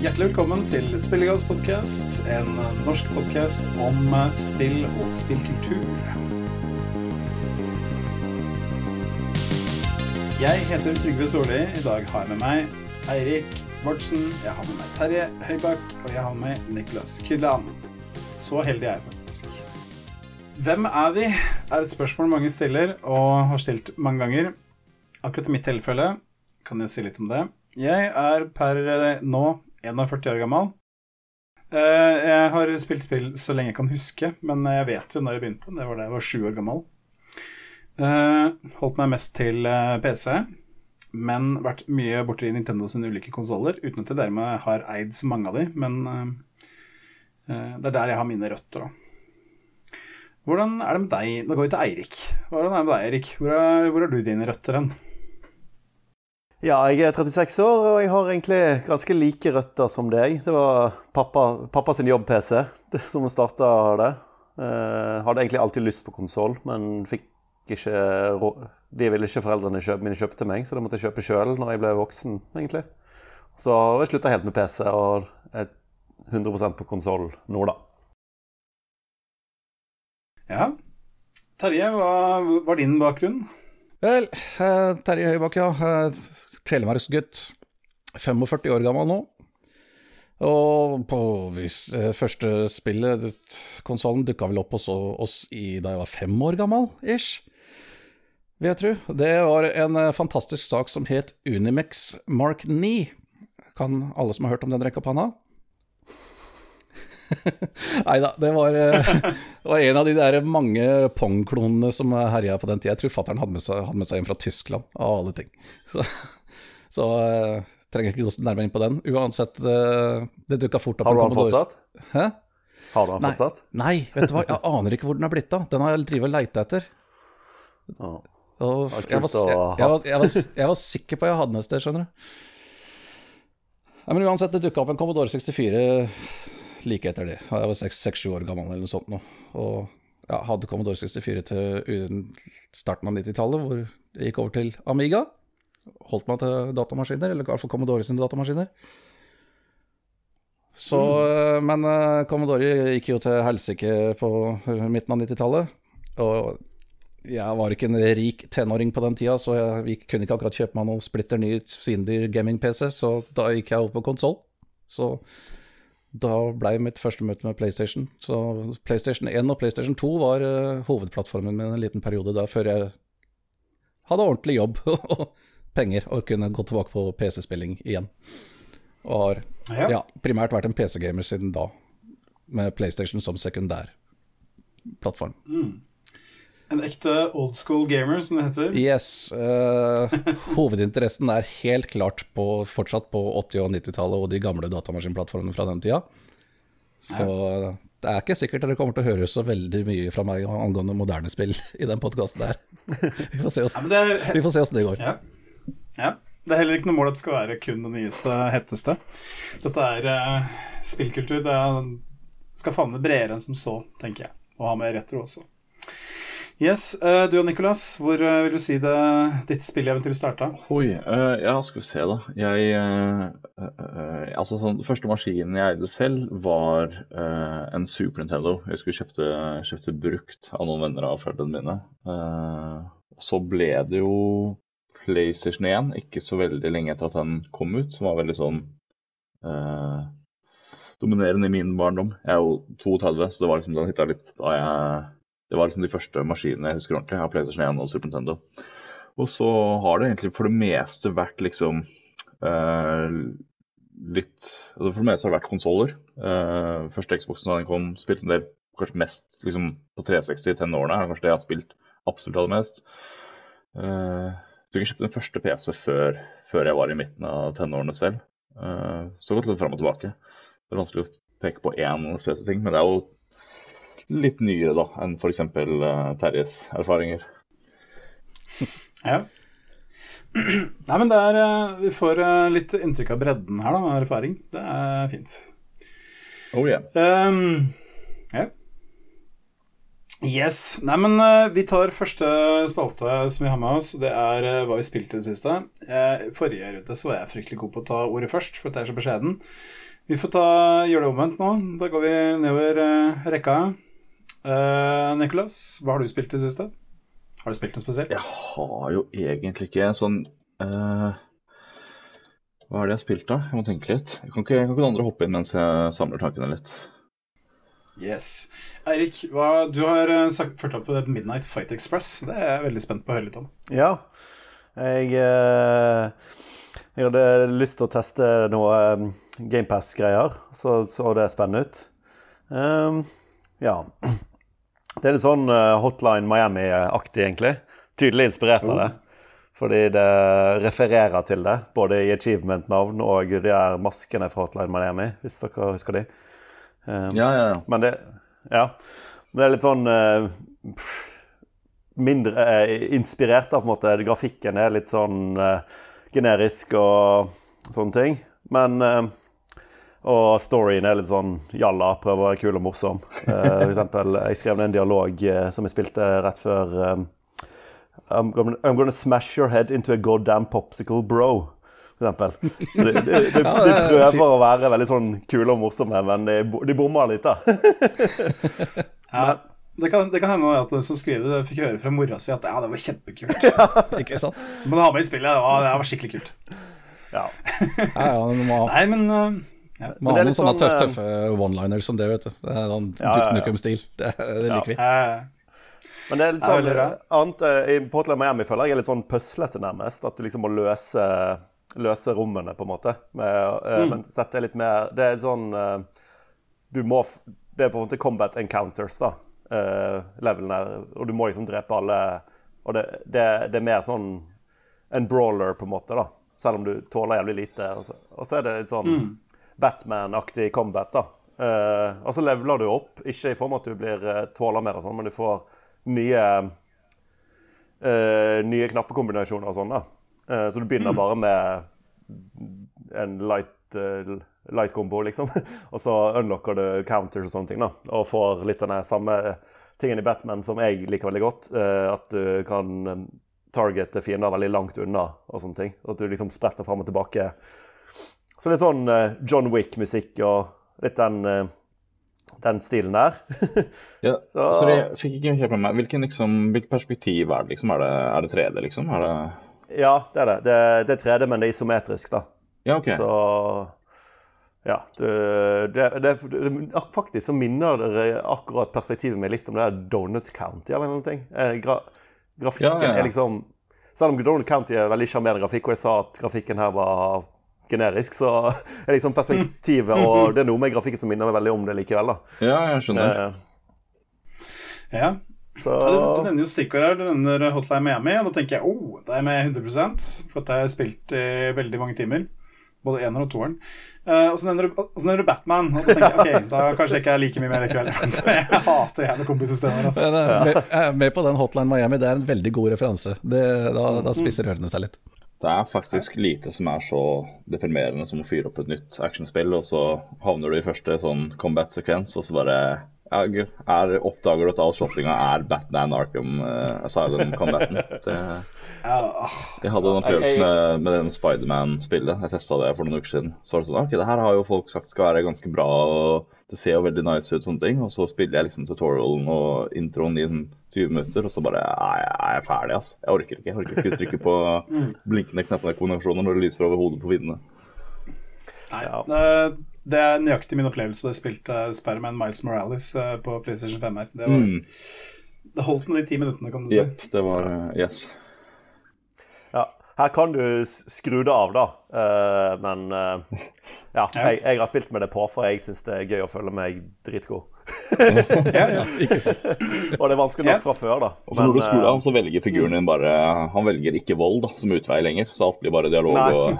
Hjertelig velkommen til Spillegass podkast, en norsk podkast om spill og spillkultur. Jeg heter Trygve Solli. I dag har jeg med meg Eirik Bårdsen, jeg har med meg Terje Høybakk, og jeg har med Niklas Kydland. Så heldig er jeg faktisk. Hvem er vi? er et spørsmål mange stiller, og har stilt mange ganger. Akkurat i mitt tilfelle kan jeg si litt om det. Jeg er per nå 41 år gammel. Eh, jeg har spilt spill så lenge jeg kan huske, men jeg vet jo når jeg begynte. Det var da jeg var sju år gammel. Eh, holdt meg mest til eh, PC, men vært mye borti Nintendo sine ulike konsoller, uten at jeg dermed har eid så mange av de, men det er der jeg har mine røtter, da. Hvordan er det med deg? Da går vi til Eirik. Hvordan er det med deg, Eirik? Hvor, er, hvor har du dine røtter hen? Ja, jeg er 36 år, og jeg har egentlig ganske like røtter som deg. Det var pappa, pappa sin jobb-PC som starta det. Uh, hadde egentlig alltid lyst på konsoll, men fikk ikke De ville ikke foreldrene kjøpe, mine kjøpe til meg, så det måtte jeg kjøpe sjøl når jeg ble voksen, egentlig. Så jeg slutta helt med PC, og er 100% på konsoll nå, da. Ja. Terje, hva var din bakgrunn? Vel, uh, Terje Høybakk, ja. Telemarksgutt. 45 år gammel nå. Og på vis, eh, første spillet, konsollen, dukka vel opp hos oss i, da jeg var fem år gammel, ish. Vil jeg tro. Det var en eh, fantastisk sak som het Unimex Mark 9. Kan alle som har hørt om den, rekke opp handa? Nei da, det var, eh, det var, en av de der mange Pong-klonene som herja på den tida. Jeg tror fatter'n hadde, hadde, med seg en fra Tyskland, av alle ting. Så så uh, trenger ikke gå nærmere inn på den. Uansett, uh, det dukka fort opp Har du den fortsatt? Hæ? Har du den fortsatt? Nei, vet du hva, jeg aner ikke hvor den er blitt av. Den har jeg drevet og leita etter. Oh. Og jeg, var, jeg, var, jeg, var, sikker på jeg hadde den et sted, skjønner du. Ja, men uansett, det dukka opp en Commodore 64 like etter det. Jeg var 6-7 år gammel eller noe sånt nå. Og ja, hadde Commodore 64 til starten av 90-tallet, hvor det gikk over til Amiga holdt meg til datamaskiner, eller i hvert fall Commodore sine datamaskiner. Så, mm. Men uh, Commodore gikk jo til helsike på midten av 90-tallet. Og jeg var ikke en rik tenåring på den tida, så jeg kunne ikke akkurat kjøpe meg noen splitter ny svindyr gaming-PC, så da gikk jeg over på konsoll. Så da ble mitt første møte med PlayStation. Så PlayStation 1 og PlayStation 2 var uh, hovedplattformen min en liten periode da, før jeg hadde ordentlig jobb penger og kunne gå tilbake på PC-spilling igjen. Og har ja. Ja, primært vært en PC-gamer siden da, med PlayStation som sekundær plattform. Mm. En ekte old school gamer, som det heter? Yes. Uh, hovedinteressen er helt klart på, fortsatt på 80- og 90-tallet og de gamle datamaskinplattformene fra den tida. Så ja. det er ikke sikkert dere kommer til å høre så veldig mye fra meg angående moderne spill i den podkasten der. Vi får se åssen det går. Ja. Ja. Det er heller ikke noe mål at det skal være kun det nyeste, hetteste. Dette er uh, spillkultur. Det skal favne bredere enn som så, tenker jeg. Og ha med retro også. Yes, uh, Du og Nicolas, hvor uh, vil du si det, ditt spilleventyr starta? Oi, ja, skal vi se, da. Jeg Altså, sånn, første maskinen jeg eide selv, var en Super Nintendo. Jeg skulle kjøpte, kjøpte brukt av noen venner av foreldrene mine. så ble det jo PlayStation 1 ikke så veldig lenge etter at den kom ut, som var veldig sånn eh, dominerende i min barndom. Jeg er jo 32, så det var liksom den hitta litt da jeg Det var liksom de første maskinene jeg husker ordentlig av PlayStation 1 og Super Nintendo. Og så har det egentlig for det meste vært liksom eh, litt altså For det meste har det vært konsoller. Eh, første Xboxen da den kom, spilte en del kanskje mest liksom, på 360 i tenårene. Er kanskje det jeg har spilt absolutt aller mest. Uh, så jeg kjøpte den første PC før, før, jeg var i midten av tenårene selv. Uh, så gått litt fram og tilbake. Det er vanskelig å peke på én spesiell ting, men det er jo litt nyere da enn f.eks. Eh, Terjes erfaringer. Ja. Nei, men det er uh, Vi får litt inntrykk av bredden her, da, erfaring. Det er fint. Oh yeah. Um, ja. Yes. Nei, men eh, vi tar første spalte som vi har med oss. Det er eh, hva vi spilte i det siste. Eh, forrige runde så var jeg fryktelig god på å ta ordet først, for at jeg er så beskjeden. Vi får ta, gjøre det omvendt nå. Da går vi nedover rekka. Uh, Nicholas, hva har du spilt i det siste? Har du spilt noe spesielt? Jeg har jo egentlig ikke sånn uh, Hva er det jeg har spilt, da? Jeg må tenke litt. Kan ikke, kan ikke andre hoppe inn mens jeg samler tankene litt? Yes. Eirik, du har eh, sagt, ført opp Midnight Fight Express. Det er jeg veldig spent på å høre litt om. Ja. Jeg, eh, jeg hadde lyst til å teste noe um, GamePass-greier. Så så det spennende ut. Um, ja. Det er litt sånn eh, Hotline Miami-aktig, egentlig. Tydelig inspirert av det. Fordi det refererer til det, både i achievement-navn og de der maskene fra Hotline Miami, hvis dere husker de. Um, Ja, ja, ja. men det Ja. Det er litt sånn uh, Mindre uh, inspirert da, på en måte. Grafikken er litt sånn uh, generisk og sånne ting. Men Og storyen er litt sånn jalla, prøver å være kul og morsom. For eksempel, jeg skrev ned en dialog som jeg spilte rett før I'm gonna, I'm gonna smash your head into a goddamn popsicle, bro. Eksempel. De, de, de, Ja, de er prøver å være veldig sånn kule og morsomme, men de, de bommer litt, da. Ja, det, kan, det kan hende at den som skriver det, fikk høre fra mora si at ja, det var kjempekult. Ikke sant? Men ha med i spillet. Ja, det var skikkelig kult. Ja. Ja, ja, men må, Nei, men eh, ja. man har noen sånne sånn, tøffe, eh, tøffe one-liners som det, vet du. Det er sånn ja, ja, ja. Nukem-stil. Det, det Ja. liker vi. Men det er litt sånn annet eh, I Portland Miami føler jeg er litt sånn puslete, nærmest. At du liksom må løse, løse rommene, på en måte. Med, eh, Mm. Men dette er litt mer Det er sånn eh, Du må Det er på en måte combat encounters, da. Uh, levelen her. Og du må liksom drepe alle Og det, det, det er mer sånn en brawler, på en måte, da. Selv om du tåler jævlig lite. Og så, og så er det litt sånn Batman-aktig combat, da. Uh, og så leveler du opp, ikke i form av at du blir uh, tåler mer og sånn, men du får nye uh, nye knappekombinasjoner og sånn, da. Eh, så du begynner bare med en light uh, light combo, liksom. og så unlocker du counters og sånne ting, da. Og får litt av den samme tingen i Batman som jeg liker veldig godt. eh, at du kan targete fiender veldig langt unna og sånne ting. At du liksom spretter fram og tilbake. Så litt sånn eh, John Wick-musikk og litt den, eh, den stilen der. ja. Så- Sorry, jeg fikk ikke helt med meg. Hvilken, liksom, hvilket perspektiv er det? liksom? Er det, er det 3D, liksom? Er det ja, det er det. Det, det er 3D, men det er isometrisk, da. Ja, OK. Så ja. Det, det, det, faktisk så minner dere akkurat perspektivet meg litt om det der Donut County eller annen ting. gra, grafikken ja, ja. er liksom Selv om Donut County er veldig sjarmerende grafikk, og jeg sa at grafikken her var generisk, så er liksom perspektivet og det er noe med grafikken som minner meg veldig om det likevel, da. Ja, jeg skjønner. Eh, ja. Så Ja, du, du nevner jo stikkord her. Du nevner Hotline Miami. Og da tenker jeg oh, det er med 100 For at jeg har spilt i veldig mange timer. Både eneren og toeren. Uh, og så nevner, du, nevner du Batman. Og da tenker jeg ok, da kanskje jeg ikke er like mye med likevel. jeg hater jævla kombisystemer. Altså. Men, eh, med- jeg er med på den Hotline Miami, det er en veldig god referanse. Det, da, da spisser ørene seg litt. Det er faktisk lite som er så deprimerende som å fyre opp et nytt actionspill, og så havner du i første sånn combat-sekvens, og så bare ja, gu- er, oppdager at all shoppinga er Batman Arkham uh, Asylum-combaten. Det, jeg hadde en opplevelse med, med den Spiderman-spillet. Jeg testa det for noen uker siden. Så var det sånn, ok, det her har jo folk sagt skal være ganske bra, og det ser jo veldig nice ut, sånne ting. Og så spiller jeg liksom tutorialen og introen i 20 minutter, og så bare er jeg, er jeg ferdig, altså. Jeg orker ikke. Jeg orker ikke trykke på blinkende knappekombinasjoner når det lyser over hodet på vindene. nei. Ja. Det er nøyaktig min opplevelse da jeg spilte Spiderman Miles Morales eh, på PlayStation 5 her. Det, var, Mm. det holdt den de ti minuttene, kan du si. Jepp, det var eh, Yes. Ja, her kan du skru det av, da. Eh, men ja, jeg, jeg har spilt med det på, for jeg syns det er gøy å føle meg dritgod. Ja, ja. Ikke sant? Og det er vanskelig nok fra før, da. Og så når du skrur av, så velger figuren din bare Han velger ikke vold da, som utvei lenger, så alt blir bare dialog Nei. og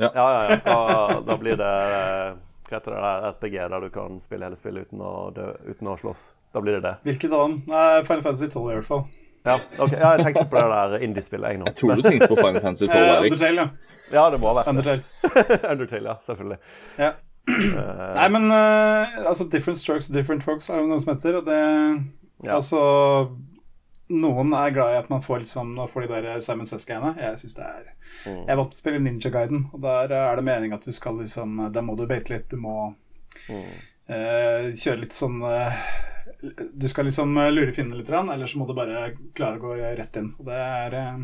Ja, ja, ja. Da, da blir det Hva heter det der RPG der du kan spille hele spillet uten å, dø, uten å slåss? Da blir det det. Hvilket annet? Nei, Final Fantasy 12 i hvert fall. Ja, ok, ja jeg tenkte på det der indie-spillet, jeg nå. Jeg tror du tenkte på Final Fantasy 12, Eh, Erik. Undertale, ja. Ja, det må ha vært det. Undertale. Undertale, ja. Selvfølgelig. Ja. Nei, men uh, altså Different Strokes, Different Folks er det noe som heter, og det Ja. Altså Noen er glad i at man får liksom får de der Simon Says-greiene. Jeg synes det er Mm. Jeg valgte å spille Ninja Guiden, og der er det meningen at du skal liksom Der må du beite litt, du må Mm. eh, kjøre litt sånn eh, Du skal liksom eh, lure fiendene litt, eller så må du bare klare å gå rett inn. Og det er eh,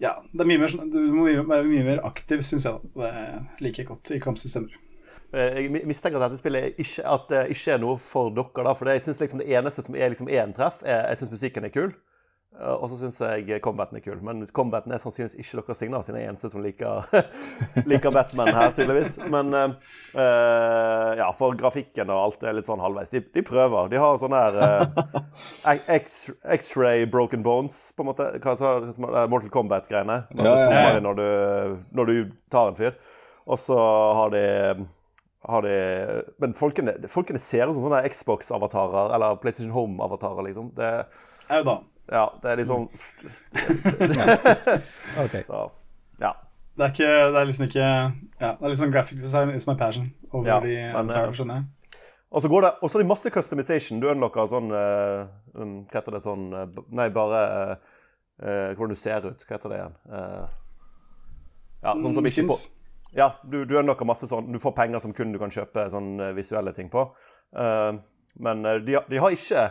Ja, det er mye mer sånn Du må være mye mer aktiv, syns jeg. da Det liker jeg godt i kampsystemer. Eh, Jeg mistenker at dette spillet ikke, at det ikke er noe for dere. da, For jeg synes liksom det eneste som er liksom én treff, er jeg syns musikken er kul. eh, Og så syns jeg combaten er kul. Men combaten er sannsynligvis ikke deres signal, siden jeg er eneste som liker, liker Batman her, tydeligvis. Men eh, eh, ja, for grafikken og alt er litt sånn halvveis. De, de prøver. De har sånn her uh, X- X-ray broken bones, på en måte. Hva sa det? Mortal Kombat-greiene. At det ja. når du, når du tar en fyr. Og så har de de, men folkene, folkene ser ut som sånne Xbox-avatarer eller PlayStation Home-avatarer, liksom. Det, Au da. ja, det er liksom okay. Så, ja. Det er, ikke, det er liksom ikke Ja, det er sånn graphic design is my passion over Ja, de men, avatarene, eh, skjønner jeg. Og så går det Og så er det masse customization. Du unlocker sånn uh, um, Hva heter det sånn eh, Nei, bare uh, hvordan du ser ut. Hva heter det igjen? Eh, ja, sånn som ikke på. Ja, du, du unlocker masse sånn Du får penger som kun du kan kjøpe sånn eh, visuelle ting på. Uh, men eh, de, har- de har ikke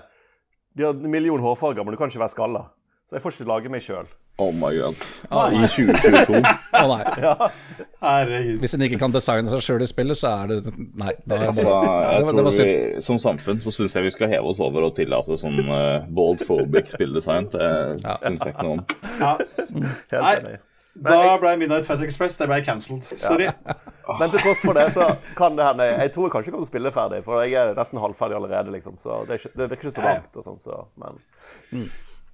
De har en million hårfarger, men du kan ikke være skalla. Så jeg får ikke lage meg sjøl. Oh my god. Ah, I 2022. Å nei. Herregud. Hvis en ikke kan designe seg sjøl i spillet, så er det Nei. Da er det Altså, bare jeg det var- det var vi, Som samfunn så syns jeg vi skal heve oss over og tillate sånn uh, bold phobic spilldesign. Det Ja. syns jeg ikke noe om. Ja, Helt Nei. Da ble Midnight Fight Express det ble cancelled. Sorry. Men til tross for det, så kan det hende Jeg tror jeg kanskje kommer til å spille ferdig, for jeg er nesten halvferdig allerede, liksom. Så det, er ikke, det virker ikke så Ja, ja. langt og sånn, så Men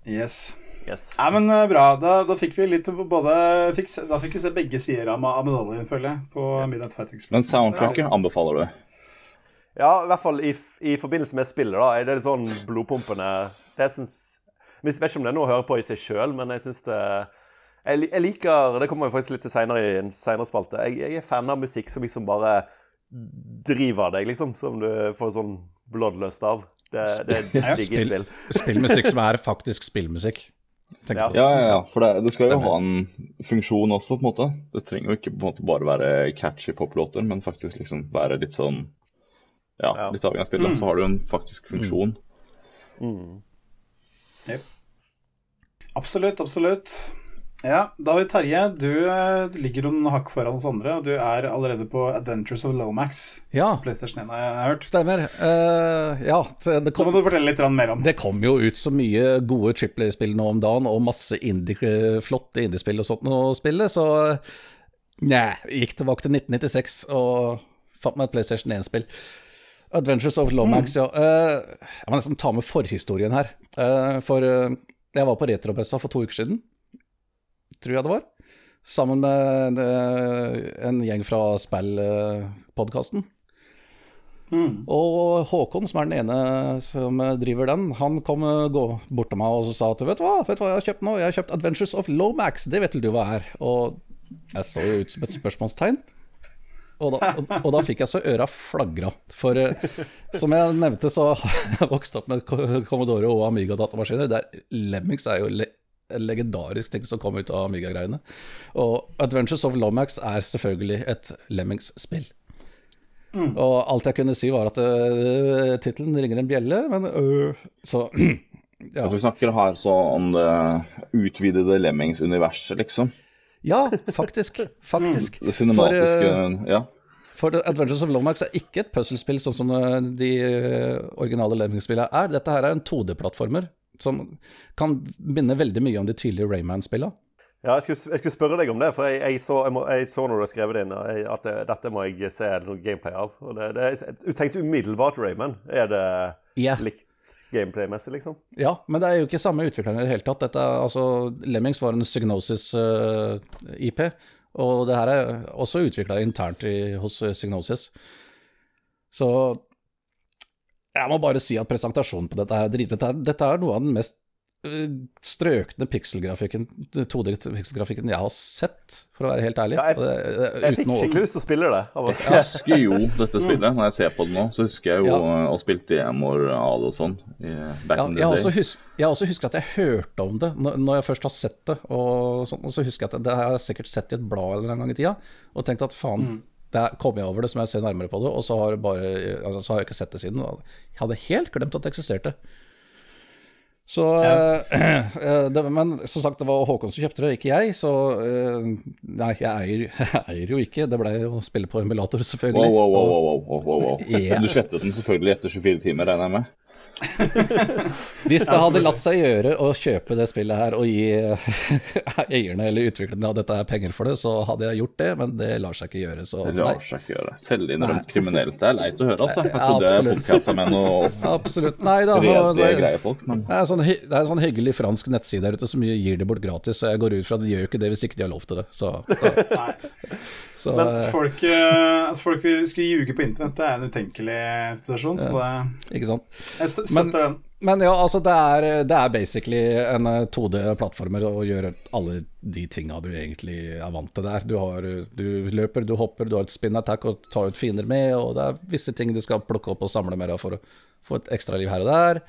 Yes. yes. Nei, men eh, bra. Da, da fikk vi litt både fikk, Da fikk vi se begge sider av, av medaljen, føler jeg, på Midnight Fight Express. Men soundtracket anbefaler du. Ja, i hvert fall i, i forbindelse med spillet, da. Er det litt sånn blodpumpende Det syns Jeg vet ikke om det er noe å høre på i seg sjøl, men jeg syns det jeg, jeg liker Det kommer jo faktisk litt til seinere i en seinere spalte. Jeg, jeg er fan av musikk som liksom bare driver deg, liksom. Som du får sånn bloodlust av. Det, det digger i spill. spill. Spillmusikk som er faktisk spillmusikk. Ja. Ja, ja, ja. For det, det skal jo ha en funksjon også, på en måte. Det trenger jo ikke på en måte bare være catchy poplåter, men faktisk liksom være litt sånn Ja, Ja. litt avhengig av spillet. Så har du jo en faktisk funksjon. Absolutt, absolutt. Ja, David Terje. Du eh, ligger noen hakk foran oss andre, og du er allerede på Adventures of Lomax. Ja, PlayStation 1 har jeg hørt. stemmer. Uh, ja, det Så må du fortelle litt mer om. det kom jo ut så mye gode trippel-spill nå om dagen, og masse indie, flotte indiespill og sånt å spille, så Nja, gikk tilbake til 1996 og fant meg et PlayStation 1-spill. Adventures of Lomax, ja. Uh, jeg må nesten ta med forhistorien her. Uh, for eh, jeg var på Retrobessa for to uker siden, tror jeg det var. Sammen med eh, en gjeng fra spillpodkasten. Mm. Og Håkon, som er den ene som driver den, han kom eh, gå bort til meg og sa at vet du hva, vet du hva jeg har kjøpt nå? Jeg har kjøpt Adventures of Lomax, det vet vel du hva er? Og jeg så jo ut som et spørsmålstegn. Og da, og, og da fikk jeg så øra flagra. For eh, som jeg nevnte, så har jeg vokst opp med Commodore og Amiga-datamaskiner. Der Lemmings er jo en legendarisk ting som kom ut av Amiga-greiene. Og Adventures of Lomax er selvfølgelig et Lemmings-spill. Og alt jeg kunne si, var at uh, tittelen ringer en bjelle, men uh, Så ja. Vi snakker her så om det utvidede Lemmings-universet, liksom. ja, faktisk. Faktisk. Det cinematiske For, Ja. For Adventures of Lomax er ikke et puzzlespill sånn som eh, de originale Lemmings-spillene er. Dette her er en 2D-plattformer som kan minne veldig mye om de tidlige Rayman-spillene. Ja, jeg skulle, jeg skulle spørre deg om det, for jeg, jeg, så, jeg, må, så når du har skrevet det inn, jeg- at det, dette må jeg se noe gameplay av. Og det, det, jeg tenkte umiddelbart Rayman. Er det yeah. likt gameplay-messig, liksom? Ja, men det er jo ikke samme utvikleren i det hele tatt. Dette, altså, Lemmings var en Psygnosis-IP, og det her er også utvikla internt i, hos eh, Psygnosis. Så jeg må bare si at presentasjonen på dette her er drit. Dette er, noe av den mest eh, strøkne pikselgrafikken, 2D-pikselgrafikken jeg har sett, for å være helt ærlig. Ja, jeg- Og det- det- Jeg fikk skikkelig lyst til å spille det. Av. Jeg husker jo dette spillet. Når jeg ser på det nå, så husker jeg jo Ja. å spille demoer av det og sånn. Back Ja, in jeg, the også day. hus jeg har også husket at jeg hørte om det når, når jeg først har sett det. Og, sånt, og så husker jeg at det har jeg sikkert sett i et blad eller en gang i tida, og tenkt at faen, der kom jeg over det, så må jeg se nærmere på det. Og så har, bare, altså, så har jeg ikke sett det siden. Jeg hadde helt glemt at det eksisterte. Så eh, det, Men som sagt, det var Håkon som kjøpte det, ikke jeg. Så eh, nei, jeg eier, jeg eier jo ikke. Det ble jo å spille på emulator, selvfølgelig. Wow, wow, wow, wow, wow, wow, wow. Yeah. Du slettet den selvfølgelig etter 24 timer, regner jeg med? Hvis det hadde latt seg gjøre å kjøpe det spillet her og gi eierne eller utviklerne av dette her penger for det, så hadde jeg gjort det, men det lar seg ikke gjøre. Så Det nei. lar seg ikke gjøre. Selvinnrømt Nei. kriminelt. Det er leit å høre, altså. Jeg Ja, trodde med noe Absolutt. Nei da. redelige, det, greie folk, men det, er sånn, det er en sånn hyggelig fransk nettside der ute som gir det bort gratis, så jeg går ut fra at de gjør ikke det hvis ikke de har lov til det. Så, så. Så Men eh, folk, eh, altså folk vil skulle ljuge på internett, det er en utenkelig situasjon, så det, Ikke sant. jeg Men- støtter den. Men ja, altså det er, det er basically en eh, 2D-plattformer å gjøre alle de tinga du egentlig er vant til der. Du, har, du løper, du hopper, du har et spin attack og tar ut fiender med, og det er visse ting du skal plukke opp og samle mer av for å få et ekstraliv her og der.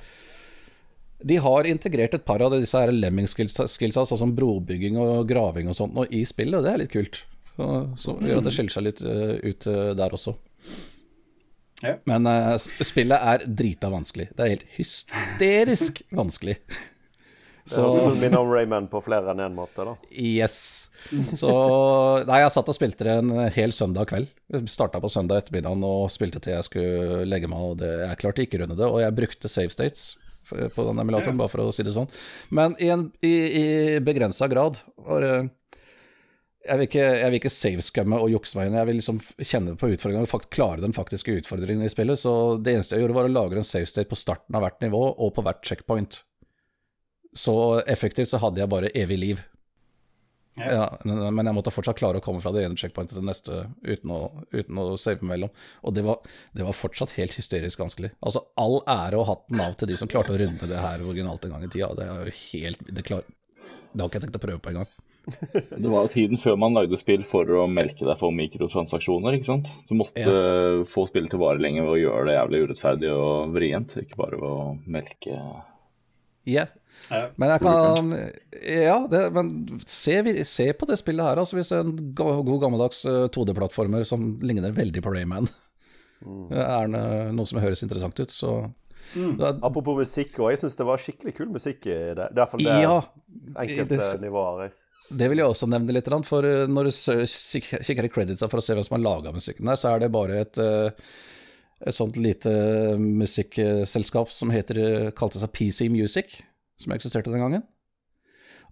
De har integrert et par av disse her lemming-skillsa, sånn som brobygging og graving og sånt, og i spillet, og det er litt kult. Så, så gjør at det skiller seg litt eh, ut eh, der også. Ja. Men uh, spillet er drita vanskelig. Det er helt hysterisk vanskelig. Det høres ut som det minner om Rayman på flere enn én måte. da. Yes. Så Nei, jeg satt og spilte det en hel søndag kveld. Starta på søndag ettermiddag og spilte til jeg skulle legge meg, og det, jeg klarte ikke runde det. Og jeg brukte save states på den emulatoren, bare for å si det sånn. Men i, en, i, i begrensa grad. Og, eh, jeg vil ikke, jeg vil ikke savescumme og jukse meg inn. Jeg vil liksom kjenne på utfordringen og klare den faktiske utfordringen i spillet. Så det eneste jeg gjorde, var å lagre en save state på starten av hvert nivå og på hvert checkpoint. Så effektivt så hadde jeg bare evig liv. Ja. Ja, men men jeg måtte fortsatt klare å komme fra det ene checkpointet til det neste uten å, uten å save mellom. Og det var, det var fortsatt helt hysterisk vanskelig. Altså all ære og hatten av til de som klarte å runde det her originalt en gang i tida. Det er jo helt Det, klar, det har ikke jeg tenkt å prøve på engang. det var jo tiden før man lagde spill for å melke deg for mikrotransaksjoner, ikke sant? Du måtte ja. få spillet til å vare lenger ved å gjøre det jævlig urettferdig og vrient, ikke bare ved å melke Yeah. Ja. Men jeg kan Ja, det, men se, se på det spillet her, altså. Hvis en god gammeldags eh, 2D-plattformer som ligner veldig på Rayman, er det noe som høres interessant ut, så da, Apropos musikk, og jeg syns det var skikkelig kul musikk i det. Det iallfall det Ja, enkelte det skal- nivåer. Det vil jeg også nevne litt, for eh, når du kikker i creditsa for å se hvem som har laga musikken der, så er det bare et, eh, et sånt lite musikkselskap som heter, eh, kalte seg PC Music, som eksisterte den gangen.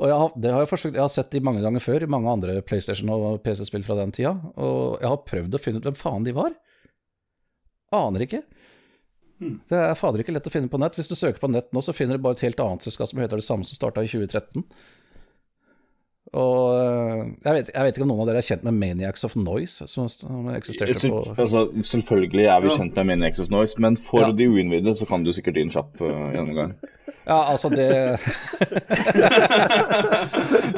Og jeg har, det har jeg, forsøkt, jeg har sett de mange ganger før, i mange andre PlayStation og PC-spill fra den tida, og jeg har prøvd å finne ut hvem faen de var. Aner ikke. Det er fader ikke lett å finne på nett. Hvis du søker på nett nå, så finner du bare et helt annet selskap som heter det samme som starta i 2013. Og øh, jeg vet, jeg vet ikke om noen av dere er kjent med Maniacs of Noise, som, som eksisterte på altså, Selvfølgelig er vi Ja. kjent med Maniacs of Noise, men for Ja. de uinnvidde så kan du sikkert gi en kjapp uh, gjennomgang. Ja, altså det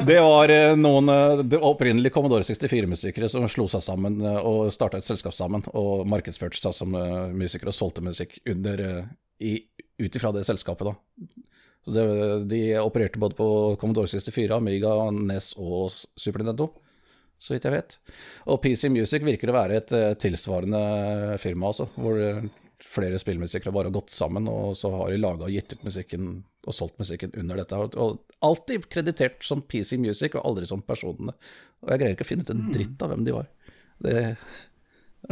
Det var øh, noen øh, det var opprinnelig Commodore 64-musikere som slo seg sammen øh, og starta et selskap sammen, og markedsførte seg som musikere og solgte musikk under ut ifra det selskapet, da. Så det, de opererte både på Commodore 64, Amiga, NES og Super Nintendo, så vidt jeg vet. Og PC Music virker å være et eh, tilsvarende firma, altså, hvor flere spillmusikere bare gått sammen, og så har de laga og gitt ut musikken og solgt musikken under dette. Og alltid kreditert som PC Music, og aldri som personene. Og jeg greier ikke å finne ut en dritt av hvem de var. Det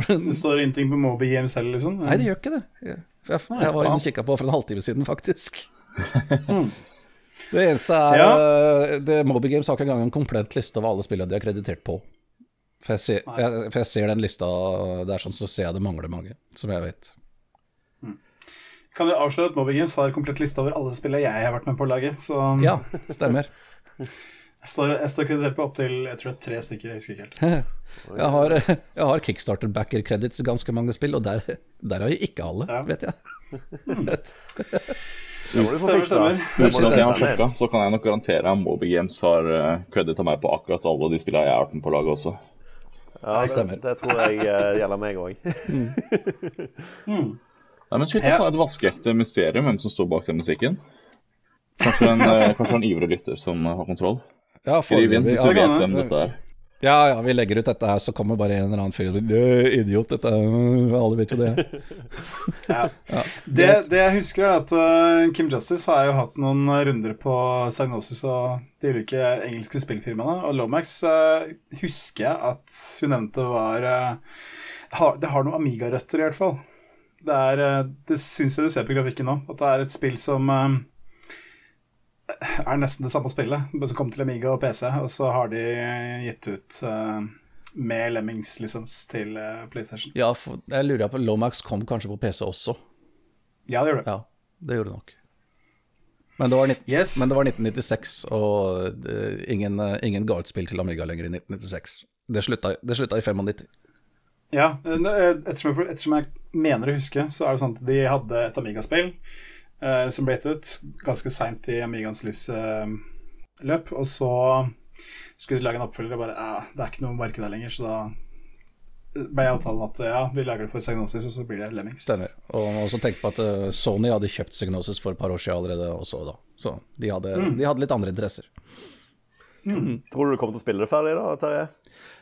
Det står ingenting på Moby Games heller, liksom. Nei, det gjør ikke det. Jeg, jeg, jeg var inne og kikka på for en halvtime siden, faktisk. Det eneste er Ja. eh, det, Moby Games har ikke engang en komplett liste over alle spillene de er kreditert på. For jeg, ser, jeg, for jeg ser den lista der, sånn, så ser jeg det mangler mange, som jeg vet. Kan jo avsløre at Moby Games har komplett liste over alle spillene jeg har vært med på å lage. Så Ja, stemmer. jeg står, jeg står kreditert på opptil jeg tror det er tre stykker. Jeg husker ikke helt. Jeg har, jeg har Kickstarter-backer-credits i ganske mange spill, og der, der har jeg ikke alle, Ja. vet jeg. Det må du få Stemmer, fiksa. stemmer. Uten at jeg har sjekka, så kan jeg nok garantere at Moby Games har uh, credit av meg på akkurat alle de spillene jeg har vært med på laget også. Ja, det, stemmer. det tror jeg eh, gjelder meg òg. Nei, men shit, Ja. det er et vaskeekte mysterium hvem som står bak den musikken. Kanskje en, eh, kanskje en ivrig lytter som har kontroll. Ja, Skriv inn hvis du Ja, vet hvem dette er. ja, ja, vi legger ut dette her, så kommer bare en eller annen fyr og sier «Øh, Idiot, dette er Alle vet jo det. Ja. Det, det jeg husker, er at uh, Kim Justice har jo hatt noen runder på Sagnosis og de ulike engelske spillfirmaene, og Lomax uh, husker jeg at hun nevnte var uh, har, Det har noen Amiga-røtter, i hvert fall. Det, er, uh, det syns jeg du ser på grafikken nå, at det er et spill som uh, er nesten det samme spillet, bare som kom til Amiga og PC, og så har de gitt ut uh, med Lemmings-lisens til PlayStation. Ja, for, jeg lurer på Lomax kom kanskje på PC også. Ja, det gjorde det. Ja, det gjorde det nok. Men det var, 19, Yes. men det var 1996, og eh, ingen, eh, ingen ga ut spill til Amiga lenger i 1996. Det slutta, det slutta i 95. Ja, eh, ettersom jeg, ettersom jeg mener å huske, så er det sånn at de hadde et Amiga-spill eh, som ble gitt ut ganske seint i Amigaens livsløp, og så skulle de lage en oppfølger, og bare ja, det er ikke noe marked der lenger, så da ble avtalen at ja, vi lager det for Psygnosis, og så blir det Lemmings. Stemmer. Og man også tenk på at uh, Sony hadde kjøpt Psygnosis for et par år siden allerede også, da. Så de hadde, Mm. de hadde litt andre interesser. Tror du du kommer til å spille det ferdig, da, Terje?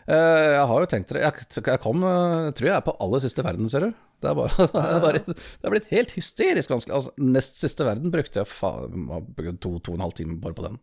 Eh, jeg har jo tenkt det. Jeg, jeg kom eh, tror jeg er på aller siste verden, ser du. Det er, bare, det er, bare, det er blitt helt hysterisk vanskelig. Altså, nest siste verden brukte jeg faen to, to og en halv time bare på den.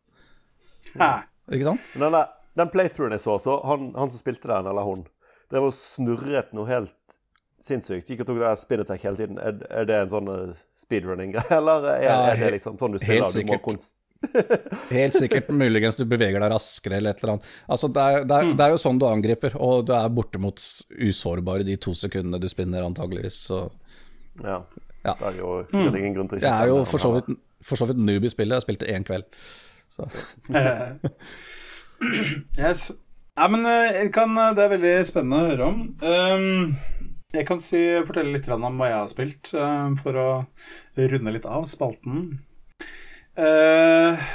Hæ? Ikke sant? Den, der, den playthroughen jeg så, så han, han som spilte den, eller hun, drev og snurret noe helt sinnssykt. Gikk og tok det der spinatech hele tiden. Er, er det en sånn eh, speedrunning-greie, eller er, Ja, er det liksom sånn du spiller? helt Du må sikkert. konst... Helt sikkert. Muligens du beveger deg raskere eller et eller annet. Altså, det, er, det, er, det er jo sånn du angriper, og du er bortimot usårbar i de to sekundene du spinner, antageligvis. Så Ja. Ja. Det er jo sikkert ingen grunn til å ikke stemme. jeg er jo for så vidt, for så vidt noob i spillet. Jeg spilte én kveld. Så. Yes. Ja, men eh, jeg kan, det er veldig spennende å høre om. Um, jeg kan si, fortelle litt om hva jeg har spilt, um, for å runde litt av spalten. Eh,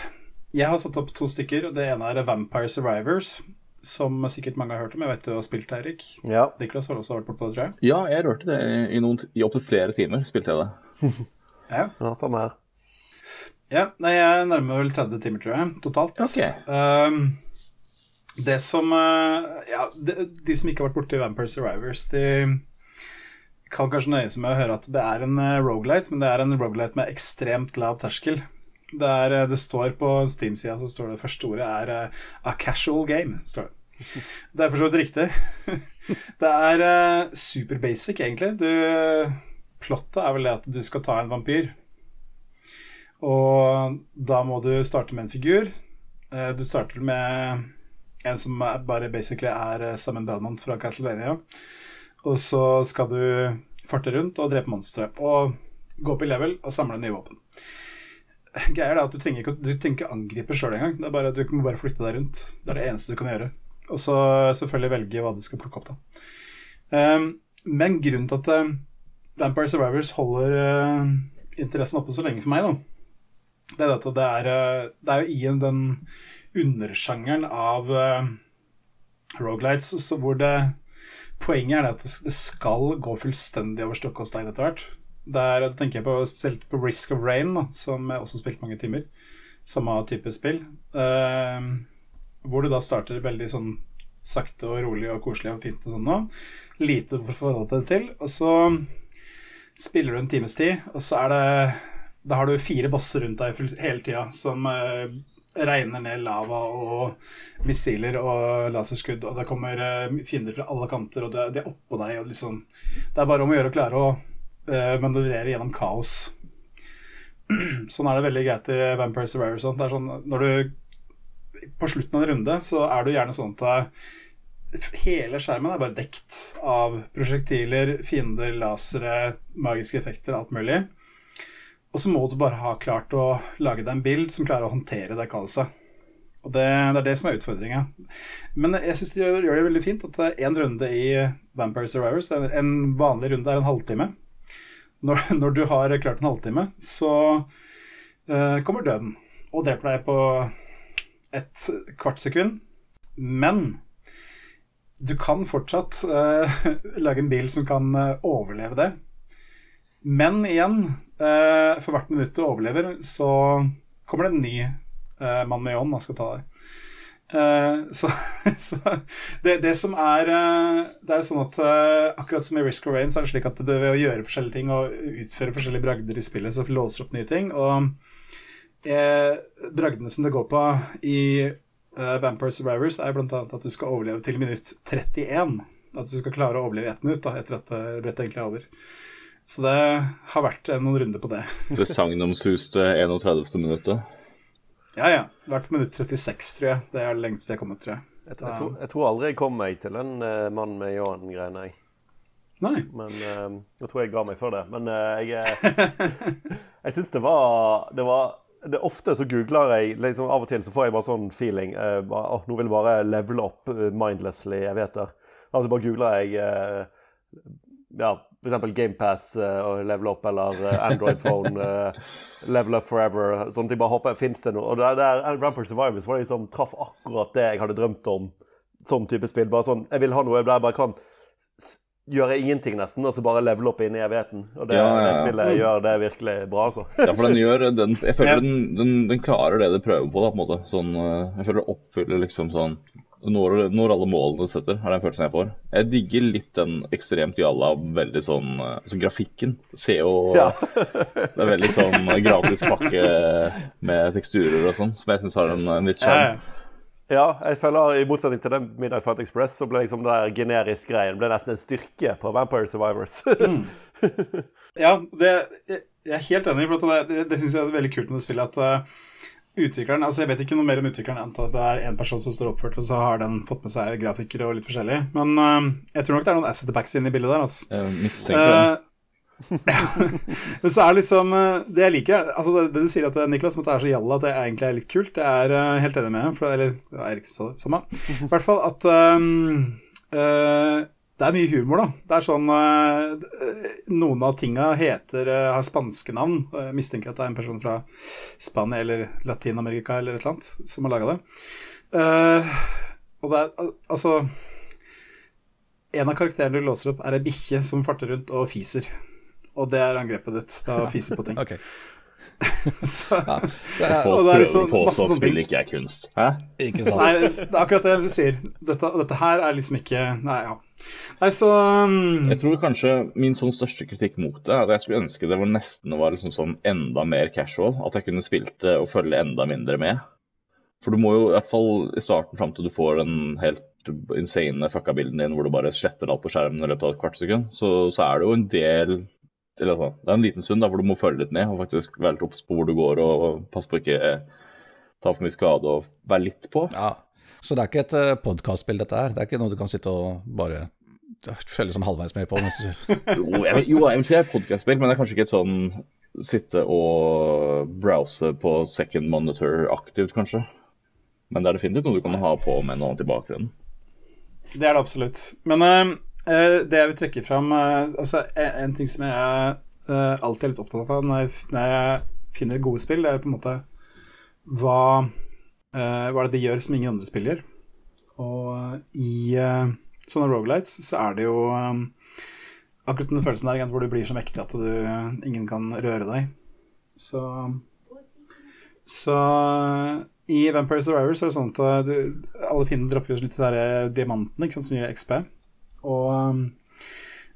jeg har satt opp to stykker. Det ene er Vampire Survivors, som sikkert mange har hørt om. Jeg vet du har spilt det, Eirik. Ja. Niklas har også vært bortpå det, tror jeg. Ja, jeg rørte det i, noen, i opptil flere timer. spilte jeg det. Ja. ja, samme her. Ja, nei, jeg nærmer vel 30 timer, tror jeg, totalt. Okay. Um, det som eh, Ja, de, de som ikke har vært borti Vampire Survivors, de kan kanskje nøye seg med å høre at det er en uh, rogelight, men det er en rogelight med ekstremt lav terskel. Det, er, eh, det står på Steam-sida så står det første ordet er eh, 'a casual game'. står Det Det er for så vidt riktig. det er uh, super basic, egentlig. Du, plottet er vel det at du skal ta en vampyr. Og da må du starte med en figur. Uh, Du starter med en som er, bare basically er Simon Belmont fra Castlevania. Og så skal du farte rundt og drepe monstre. Og gå opp i level og samle nye våpen. Greia er at du trenger ikke, du trenger ikke angripe sjøl engang. Det er bare, du må bare flytte deg rundt. Det er det eneste du kan gjøre. Og så selvfølgelig velge hva du skal plukke opp, da. Um, men grunnen til at uh, Vampire Survivors holder uh, interessen oppe så lenge for meg, da, det er at det er, uh, det er jo i den undersjangeren av uh, rogelights hvor det Poenget er at det skal gå fullstendig over stokk og stein etter hvert. Der tenker jeg på, spesielt på Risk of Rain, da, som jeg også har spilt mange timer. Samme type spill. Eh, hvor du da starter veldig sånn sakte og rolig og koselig og fint og sånn nå. Lite for å forholde deg til. Og så spiller du en times tid, og så er det Da har du fire bosser rundt deg hele tida som eh, regner ned lava og missiler og laserskudd, og det kommer eh, fiender fra alle kanter, og de er oppå deg, og liksom Det er bare om å gjøre å klare å eh, manøvrere gjennom kaos. Sånn er det veldig greit i Vampire Survivor. Sånn. Det er sånn når du På slutten av en runde så er du gjerne sånn at hele skjermen er bare dekt av prosjektiler, fiender, lasere, magiske effekter, alt mulig. Og så må du bare ha klart å lage deg en bild som klarer å håndtere det kaoset. Og det, det er det som er utfordringa. Men jeg syns de gjør, gjør det veldig fint at én runde i Vampire Survivors det En vanlig runde er en halvtime. Når, når du har klart en halvtime, så uh, kommer døden og dreper deg på et kvart sekund. Men du kan fortsatt uh, lage en bil som kan uh, overleve det. Men igjen, for hvert minutt du overlever, så kommer det en ny mann med ånd og skal ta deg. Eh, så, så det, det, som er eh, Det er jo sånn at akkurat som i Risk of Rain, så er det slik at du ved å gjøre forskjellige ting og utføre forskjellige bragder i spillet, så låser opp nye ting. Og bragdene som det går på i uh, Vampire Survivors er bl.a. at du skal overleve til minutt 31. At du skal klare å overleve ett minutt da, etter at brettet egentlig er over. Så det har vært noen runder på det. det sagnomsuste 31. minuttet? Ja, ja. Vært minutt 36, tror jeg. Det er det lengste jeg kommet, tror jeg. Jeg, jeg, tror, jeg tror, aldri jeg kom meg til en uh, mann med Johan-greiene, jeg. Nei. Men uh, jeg tror jeg ga meg for det. Men uh, jeg Jeg syns det var Det var det, ofte så googler jeg liksom Av og til så får jeg bare sånn feeling uh, oh, Nå vil jeg bare levele opp mindlessly, jeg vet det. Altså bare googler jeg ja, f.eks. GamePass uh, og Level Up eller uh, Android Phone, uh, Level Up Forever. Sånn at jeg bare håper Fins det noe? Og der, der Rampart Survivors var liksom, traff akkurat det jeg hadde drømt om. Sånn type spill. Bare sånn, Jeg vil ha noe der jeg bare kan gjøre ingenting, nesten, og så bare level opp inn i evigheten. Og det, ja, ja, ja. det spillet gjør det virkelig bra, altså. ja, for den gjør den, Jeg føler den, den, den, klarer det det prøver på, da, på en måte. Sånn, jeg føler det oppfyller liksom sånn når, når, alle målene du setter, er den følelsen jeg får. Jeg digger litt den ekstremt jalla, veldig sånn altså Grafikken ser jo ja. Det er veldig sånn gratis pakke med teksturer og sånn, som jeg syns har en, en viss sjarm. Ja, jeg føler i motsetning til den Midnight Fight Express, så ble liksom den der generisk greien ble nesten en styrke på Vampire Survivors. mm. Ja, det, jeg er helt enig, for det, det, det syns jeg er veldig kult med det spillet. at uh, Utvikleren, altså Jeg vet ikke noe mer om utvikleren enn at det er én person som står oppført, og så har den fått med seg grafikere og litt forskjellig. Men uh, jeg tror nok det er noen asset backs inne i bildet der. altså. Jeg mistenker. Uh, Men så er det liksom eh, Det jeg liker altså det, det, du sier at Niklas, at det er så jalla at det egentlig er litt kult, det er uh, helt enig med. For, eller Eirik sa det samme. I hvert fall at um, uh, det er mye humor, da. Det er sånn uh, Noen av tinga heter uh, har spanske navn. Jeg mistenker at det er en person fra Spania eller Latin-Amerika eller et eller annet som har laga det. Uh, og det er altså En av karakterene du låser opp, er ei bikkje som farter rundt og fiser. Og det er angrepet ditt. Det er å fise på ting. okay. så, ja. Folk prøver er liksom masse sånne ting. ikke er kunst. Hæ? Ikke sant? Nei, det er akkurat det du sier. Dette, dette her er liksom ikke Nei, ja. Nei, så um... Jeg tror kanskje min sånn største kritikk mot det er at jeg skulle ønske det var nesten var liksom sånn enda mer casual. At jeg kunne spilt det og følge enda mindre med. For du må jo i hvert fall i starten fram til du får den helt insane fucka bilden din hvor du bare sletter alt på skjermen i løpet av et kvart sekund, så, så er det jo en del eller altså, Det er en liten stund da, hvor du må følge litt ned og faktisk være litt obs på hvor du går og, passe på ikke ta for mye skade og være litt på. Ja, Så det er ikke et uh, podkastspill, dette her? Det er ikke noe du kan sitte og bare følge sånn halvveis med på? jo, jeg, jo, jeg vil si det er et podkastspill, men det er kanskje ikke et sånn sitte og browse på second monitor aktivt, kanskje. Men det er definitivt noe du kan ha på med noe annet i bakgrunnen. Det er det absolutt. Men Uh, det jeg vil trekke fram uh, altså, en, ting som jeg uh, alltid er litt opptatt av når jeg, finner gode spill, det er på en måte hva, hva er det de gjør som ingen andre spill gjør. Og i sånne rogalights så er det jo akkurat den følelsen der hvor du blir så mektig at du, ingen kan røre deg. Så Så i Vampire Survivors er det sånn at du, alle fiender dropper jo litt diamantene som gir XP. Og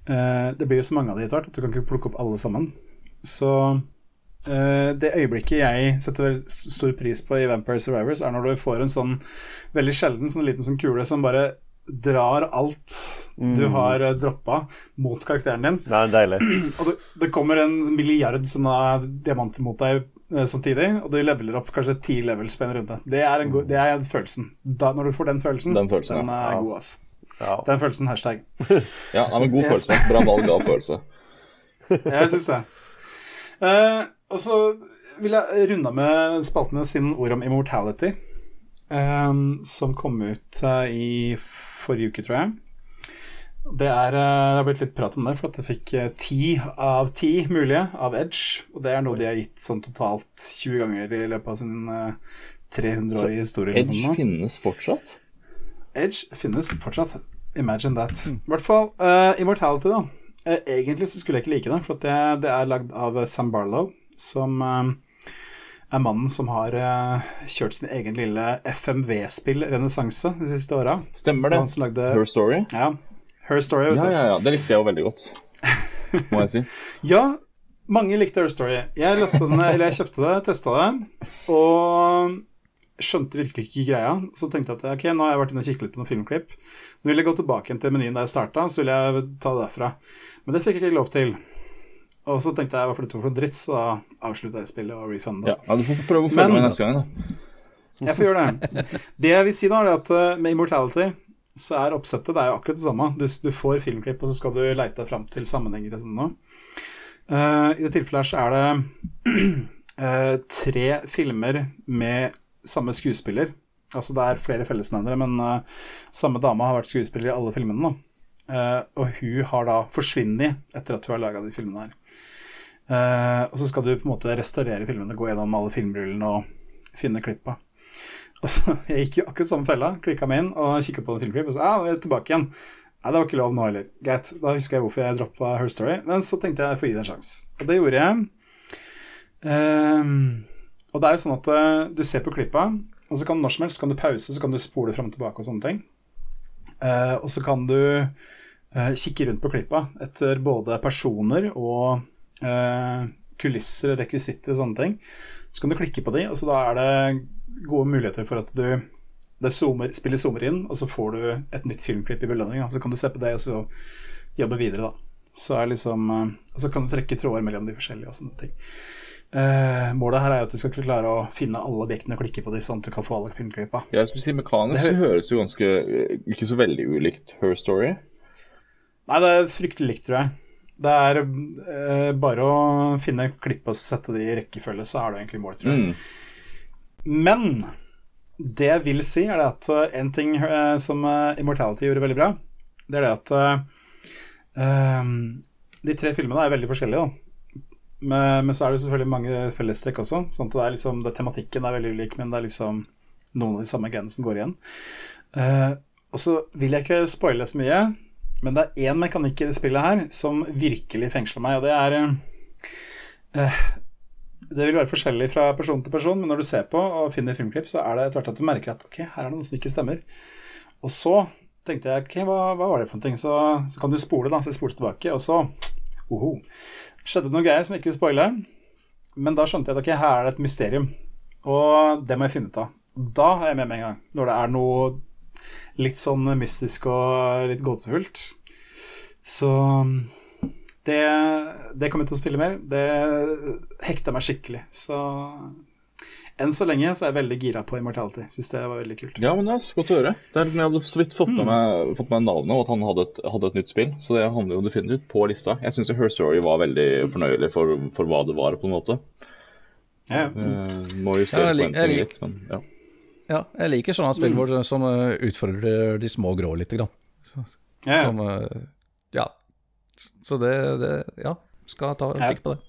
eh, det blir jo så mange av de etter hvert at du kan ikke plukke opp alle sammen. Så eh, det øyeblikket jeg setter stor pris på i Vampire Survivors, er når du får en sånn veldig sjelden sånn liten sånn kule som bare drar alt mm. du har uh, droppa, mot karakteren din. Det er deilig. og det, det, kommer en milliard sånne diamanter mot deg samtidig, og du leveler opp kanskje ti levels på en runde. Det er, en det er følelsen. Da, når du får den følelsen, den, følelsen, den er ja. god, altså. Ja. Den følelsen. Hashtag. ja, nei, men god følelse. Bra valg av følelse. jeg syns det. Uh, og så vil jeg runde med spaltene sin ord om immortality, um, som kom ut uh, i forrige uke, tror jeg. Det, er, det har blitt litt prat om det, for at jeg fikk ti av ti mulige av Edge. Og det er noe de har gitt sånn totalt 20 ganger i løpet av sin eh, 300-årige historie. Edge sånn finnes fortsatt? Edge finnes fortsatt. Imagine that. I hvert fall uh, Immortality, da. Uh, egentlig så skulle jeg ikke like det, for det, det er lagd av eh, Sam Barlow, som uh, er mannen som har kjørt sin egen lille FMV-spill-renessanse de siste åra. Stemmer det? Lagde Her Story? Ja. Her Story, vet du. ja, ja. Det likte jeg jo veldig godt, må jeg si. Ja, mange likte Her Story. Jeg, den, eller jeg kjøpte det, testa det, og skjønte virkelig ikke greia. Så tenkte jeg at ok, nå har jeg vært inne og kikket litt på noen filmklipp. Nå vil jeg gå tilbake til menyen der jeg starta, så vil jeg ta det derfra. Men det fikk jeg ikke lov til. Og så tenkte jeg hva for det for dritt, så da avslutta jeg spillet og refunda. Ja, Du får prøve å følge med neste gang, da. Jeg får gjøre det. Det jeg vil si da, er at eh, med Immortality så er oppsettet det er jo akkurat det samme. Du, du får filmklipp, og så skal du leite deg fram til sammenhenger og sånn nå. Eh, I det tilfellet her så er det uh, tre filmer med samme skuespiller. Altså det er flere fellesnevnere, men uh, samme dame har vært skuespiller i alle filmene. Eh, og hun har da forsvunnet etter at hun har laga de filmene her. Uh, og så skal du på en måte restaurere filmene, gå gjennom alle filmrullene og finne klippa. Og så, Jeg gikk jo akkurat samme fella, klikka meg inn og kikka på filmklipp, og så ja, nå er jeg tilbake igjen. Nei, det var ikke lov nå heller. Greit, da husker jeg hvorfor jeg droppa Her Story. Men så tenkte jeg jeg får gi det en sjanse. Og det gjorde jeg. Ehm, og det er jo sånn at uh, du ser på klippa, og så kan når som helst kan du pause, så kan du spole fram og tilbake og sånne ting. Uh, og så kan du uh, kikke rundt på klippa etter både personer og kulisser kulisser, rekvisitter og sånne ting. Så kan du klikke på de, og så da er det gode muligheter for at du det zoomer, spillet zoomer inn, og så får du et nytt filmklipp i belønning. Så kan du se på det og så jobbe videre, da. Så er liksom, og så kan du trekke tråder mellom de forskjellige og sånne ting. Eh, målet her er jo at du skal klare å finne alle objektene og klikke på de, sånn at du kan få alle filmklippa. Jeg skulle si Mekanisk Det så høres jo ganske Ikke så veldig ulikt Her Story. Nei, det er fryktelig likt, tror jeg. Det er uh, bare å finne klipp og sette de i rekkefølge, så er du egentlig mål, tror jeg. Mm. Men det jeg vil si, er det at uh, en ting eh, som eh, Immortality gjorde veldig bra, det er det at eh, eh, de tre filmene er veldig forskjellige, da. Men, men så er det selvfølgelig mange fellestrekk også. Sånn at det er liksom, det, tematikken er veldig ulik, men det er liksom noen av de samme greiene som går igjen. Uh, og så vil jeg ikke spoile så mye, men det er én mekanikk i det spillet her som virkelig fengsler meg, og det er uh, det vil være forskjellig fra person til person, men når du ser på og finner filmklipp, så er det etter hvert at du merker at ok, her er det noe som ikke stemmer. Og så tenkte jeg ok, hva, hva var det for ting? Så, så kan du spole, da. Så jeg spolte tilbake, og så oho, skjedde noen greier som ikke vil spoile. Men da skjønte jeg at ok, her er det et mysterium, og det må jeg finne ut av. Da er jeg med med en gang. Når det er noe litt sånn mystisk og litt gåtefullt. Så det, det kommer jeg til å spille mer. Det hekta meg skikkelig. Så enn så lenge så er jeg veldig gira på Immortality. Syns det var veldig kult. Ja, men det er så godt å høre. Det er, jeg hadde så vidt fått med meg, fått med meg navnet og at han hadde et, hadde et nytt spill, så det havner jo definitivt på lista. Jeg syns Her Story var veldig fornøyelig for, for hva det var, på en måte. Ja, ja. Eh, må justere Ja, jeg forventningene litt, men ja. Ja, jeg liker sånne spill hvor, som uh, utfordrer de små grå lite grann. Så, ja, ja. Som uh, Ja. Så det, det Ja, skal ta en Ja. kikk på det.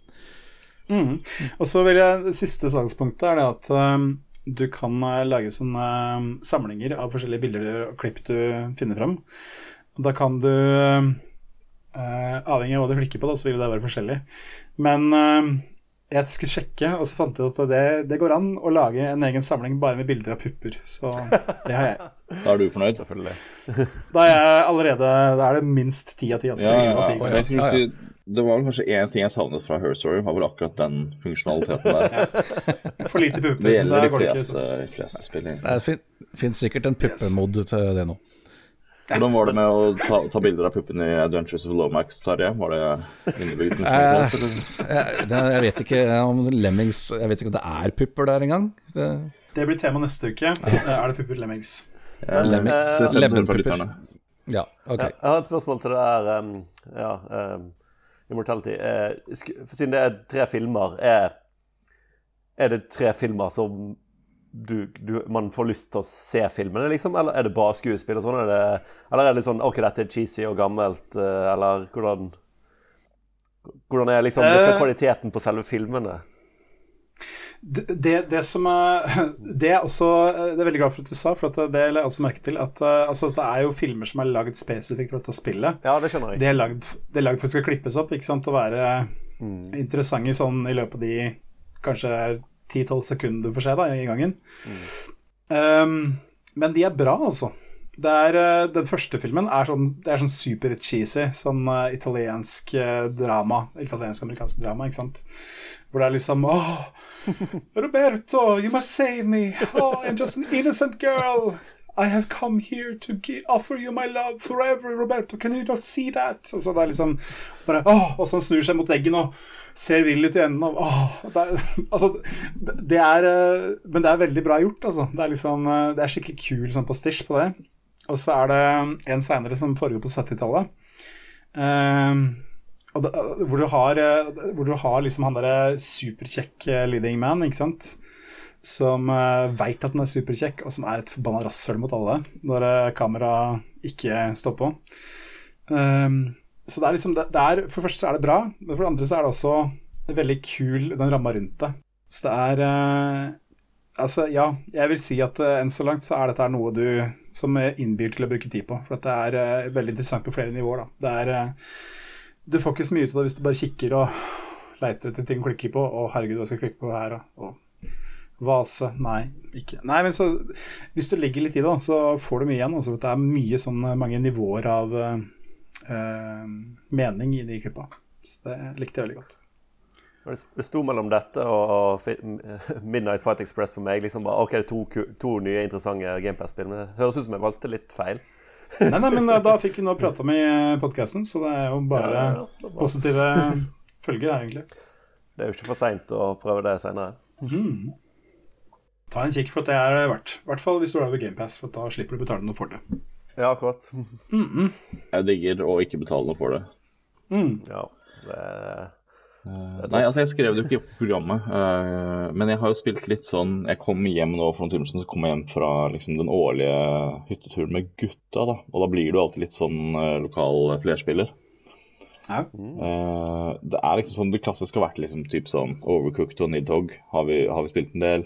Mhm. Og så vil jeg, siste salgspunktet er det at um, du kan uh, lage sånne um, samlinger av forskjellige bilder og klipp du finner fram. Da kan du uh, Avhengig av hva du klikker på, da, så vil det være forskjellig. Men uh, jeg skulle sjekke, og så fant jeg ut at det, det går an å lage en egen samling bare med bilder av pupper. Så det har jeg. Da er du fornøyd? Selvfølgelig. Da er jeg allerede Da er det minst ti av ti. Altså, Ja, ja, ja. Det var kanskje én ting jeg savnet fra Her Story, var vel akkurat den funksjonaliteten der. For lite pupper. Det gjelder de det ikke. fleste, de fleste spill. Det fin, finnes sikkert en puppemod til det nå. Hvordan var det med å ta, ta bilder av puppene i Adventures of Lomax, Tarjei? Var det innebygd? Eh? Jeg, jeg vet ikke om Lemmings Jeg vet ikke om det er pupper der engang. Det, Det blir tema neste uke. Er det pupper lemmings? Ja, Lemmings. for lytterne. ja, okay. Ja, jeg har et spørsmål til det der um, ja, Immortality. er, for siden det er tre filmer, er, er det tre filmer som du, du, man får lyst til å se filmene, liksom? Eller er det bra skuespill og sånn? Eller er det sånn OK, dette er cheesy og gammelt, uh, eller hvordan Hvordan er liksom uh, kvaliteten på selve filmene? Det, det, som Det er også Det er veldig glad for at du sa, for det la jeg også merke til. At altså, det er jo filmer som er lagd spesifikt for dette spillet. Ja, det skjønner jeg. Det er lagd, det er lagd for at det skal klippes opp ikke sant, og være mm. interessante sånn i løpet av de kanskje 10-12 sekunder for seg da, i gangen. Mm. Um, men de er bra, altså. Er, uh, den første filmen er sånn, det er sånn super cheesy, sånn uh, italiensk uh, drama. Italiensk-amerikansk drama, ikke sant. Hvor det er liksom oh, Roberto, you must save me. Oh, I'm just an innocent girl. I have come here to offer you my love forever, Roberto. Can you not see that? Og så det er liksom bare åh, Og så han snur seg mot veggen og ser vill ut i enden. Og, åh, det er, altså, det er eh, Men det er veldig bra gjort, altså. Det er liksom eh, Det er skikkelig kul sånn pastisj på det. Og så er det en seinere som foregår på 70-tallet. Um, hvor du har, hvor du har liksom han derre superkjekk leading man, ikke sant som uh, veit at den er superkjekk, og som er et forbanna rasshøl mot alle når uh, kameraet ikke står på. Um, så det er liksom det, det, er, For det første så er det bra, men for det andre så er det også veldig kul den ramma rundt det. Så det er uh, Altså, ja, jeg vil si at uh, enn så langt så er dette noe du som innbyr til å bruke tid på. For det er uh, veldig interessant på flere nivåer, da. Det er Du får ikke så mye ut av det hvis du bare kikker og leiter etter ting å klikke på, og herregud, hva skal jeg klikke på her, og Vase Nei, ikke Nei, men så Hvis du legger litt i det, så får du mye igjen. Altså, det er mye sånn mange nivåer av uh, mening i de klippa. Så det likte jeg veldig godt. Det sto mellom dette og Midnight Fight Express for meg. liksom bare, Ok, det er to, to nye interessante GamePass-spill, men det høres ut som jeg valgte litt feil. Nei, nei, men da fikk vi nå prata med i podkasten, så det er jo bare ja, ja, ja, positive følger her, egentlig. Det er jo ikke for seint å prøve det seinere. Mm. Ta en kikk, for det er verdt. I hvert fall hvis du er over GamePass, for da slipper du å betale noe for det. Ja, akkurat. Mm -mm. Jeg digger å ikke betale noe for det. Mm. Ja, det Uh, nei, altså jeg skrev det jo ikke i programmet, uh, men jeg har jo spilt litt sånn Jeg kom hjem nå for noen timer siden, så kom jeg hjem fra liksom, den årlige hytteturen med gutta. da, Og da blir du alltid litt sånn uh, lokal flerspiller. Ja. det er liksom sånn, det klassiske har vært liksom typ sånn Overcooked og Nidhogg har, har vi spilt en del.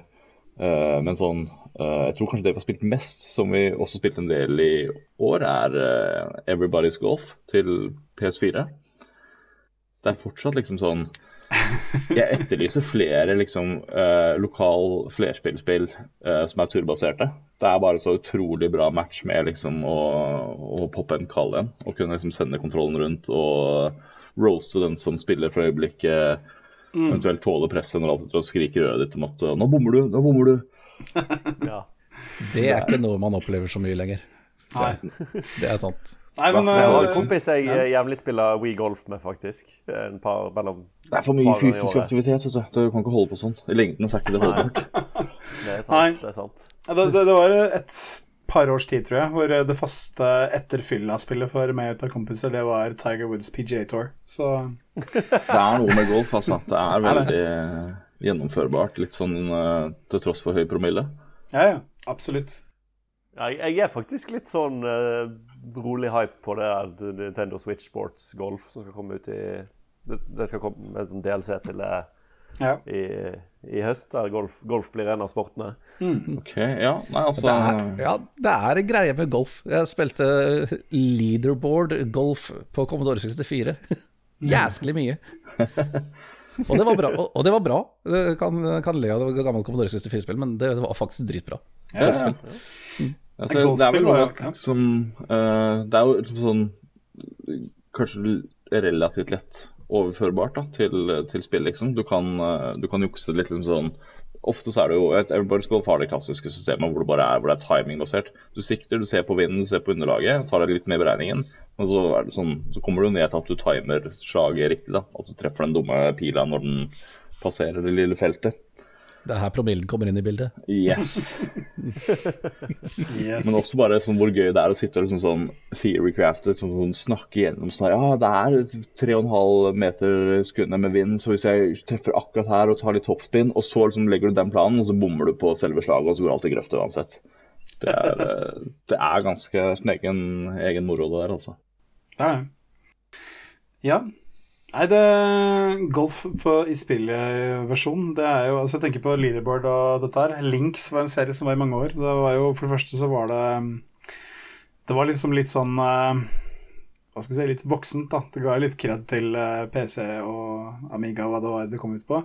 Men sånn Jeg tror kanskje det vi har spilt mest, som vi også spilte en del i år, er Everybody's Golf til PS4. Det er fortsatt liksom sånn Jeg etterlyser flere liksom lokal flerspillspill som er turbaserte. Det er bare så utrolig bra match med liksom å, å poppe en kall igjen. Og kunne liksom sende kontrollen rundt og roaste den som spiller for øyeblikket Mm. Eventuelt tåle presset når sitter og skriker i øret ditt om at 'nå bommer du', 'nå bommer du'. ja. Det er ikke noe man opplever så mye lenger. Nei. Det er sant. Nei, men, jeg har en eh, kompis jeg ja. jevnlig spiller We Golf med, faktisk. En par, mellom, det er for mye fysisk aktivitet. vet du. Du kan ikke holde på sånn. I lengden er ikke det holdbart. det er sant. Det, er sant. Det, det, det var et par års tid, tror jeg, hvor det faste etter fylla-spillet for meg og et par kompiser, det var Tiger Woods PGA Tour. Så Det er noe med golf, altså. Det er veldig eh, gjennomførbart. Litt sånn eh, til tross for høy promille. Ja, ja. Absolutt. Ja, jeg er faktisk litt sånn uh, rolig hype på det Nintendo Switch Sports Golf som skal komme ut i Det, det skal komme med en DLC til det ja. i, i, høst, der golf, golf, blir en av sportene. Mm. Ok, ja, Nei, altså det er, Ja, det er en greie med golf. Jeg spilte leaderboard golf på Commodore 64. Jæsklig mye. og det var bra. Og, det var bra. Kan, kan le av det gamle Commodore 64-spill, men det var faktisk dritbra. Ja, ja. Altså, det er vel noe som uh, Det er jo sånn Kanskje relativt lett overførbart da, til, til spill. liksom. Du kan, uh, du kan jukse litt liksom sånn Ofte så er det jo et Everybody's Golf har det klassiske systemet hvor det bare er, hvor det er timingbasert. Du sikter, du ser på vinden, du ser på underlaget, tar deg litt med i beregningen. Men så, det sånn, så kommer du ned til at du timer slaget riktig. da, At du treffer den dumme pila når den passerer det lille feltet. Det er her promillen kommer inn i bildet. Yes. Yes. Men også bare sånn hvor gøy det er å sitte og liksom sånn theorycraftet, sånn, sånn, snakke gjennom sånn Ja, det er 3,5 meter sekundet med vind, så hvis jeg treffer akkurat her og tar litt toppspinn og så liksom legger du den planen, og så bommer du på selve slaget, og så går alt i grøfta uansett. Det er, eh, det er ganske sin egen, egen moro, det der, altså. Det er det. Ja. Nei, det Golf på, i spillversjon, det er jo Altså, jeg tenker på leaderboard og dette her. Links var en serie som var i mange år. Det var jo For det første så var det Det var liksom litt sånn eh, Hva skal vi si Litt voksent, da. Det ga litt kred til eh, PC og Amiga hva det var det kom ut på.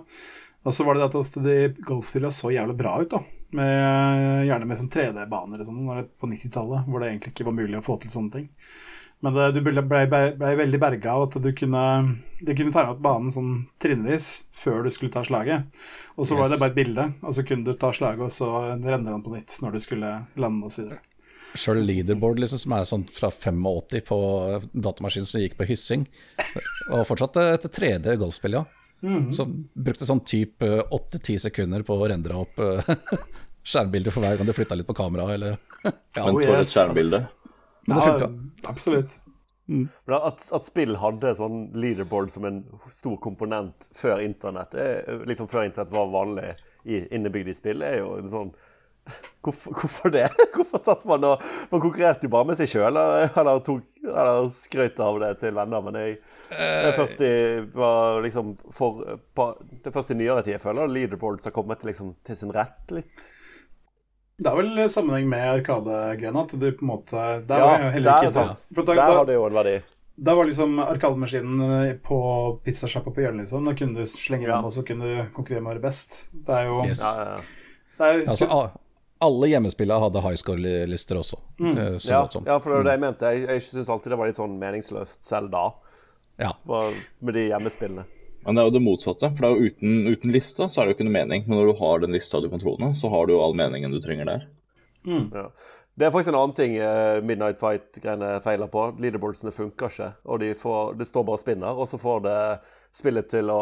Og så var det at de golfspillene så jævlig bra ut, da. Med, gjerne med sånn 3D-baner og sånn på 90-tallet, hvor det egentlig ikke var mulig å få til sånne ting. Men det, du ble, ble, ble, veldig berga av at du kunne, du kunne time ut banen sånn trinnvis før du skulle ta slaget. Og så var det bare et bilde, og så kunne du ta slaget, og så renner den på nytt når du skulle lande osv. Sjøl leaderboard, liksom, som er sånn fra 85 på datamaskinen som gikk på hyssing, og fortsatt et 3D golfspill, ja. Så brukte sånn type 8-10 sekunder på å rendre opp eh, skjermbilder for hver gang du flytta litt på kameraet, eller ja, Oh, for et yes. Men det Ja, funka. absolutt. Men at, at spill hadde sånn leaderboard som en stor komponent før internett, er, liksom før internett var vanlig i, innebygd i spill, er jo sånn Hvorfor, hvorfor det? Hvorfor satt man og Man konkurrerte jo bare med seg sjøl, eller, eller, tok, eller skrøt av det til venner. Men jeg, det er først i var liksom for, på, Det er først i nyere tid jeg føler leaderboards har kommet liksom, til sin rett litt. Det er vel sammenheng med Arkadegreiene at du på en måte Der Ja, var heller ikke er sant. Da, Der har det jo en verdi. da var liksom Arkademaskinen på pizzasjappa på hjørnet, liksom. Da kunne du slenge Ja. og så kunne du konkurrere med å være best. Det er jo, Yes. Ja, ja, ja. det er, jo Altså, alle hjemmespillene hadde high score-lister også. Mm. så Ja, som. ja, for det var det jeg mente. Jeg, jeg syns alltid det var litt sånn meningsløst selv da, Ja. med de hjemmespillene. Men det er jo det motsatte. For det er jo uten, uten lista så er det jo ikke noe mening. Men når du har den lista du kan tro så har du jo all meningen du trenger der. Ja. Det er faktisk en annen ting eh, Midnight Fight-greiene feiler på. Leaderboardsene funker ikke. Og de får, det står bare og spinner, og så får det spillet til å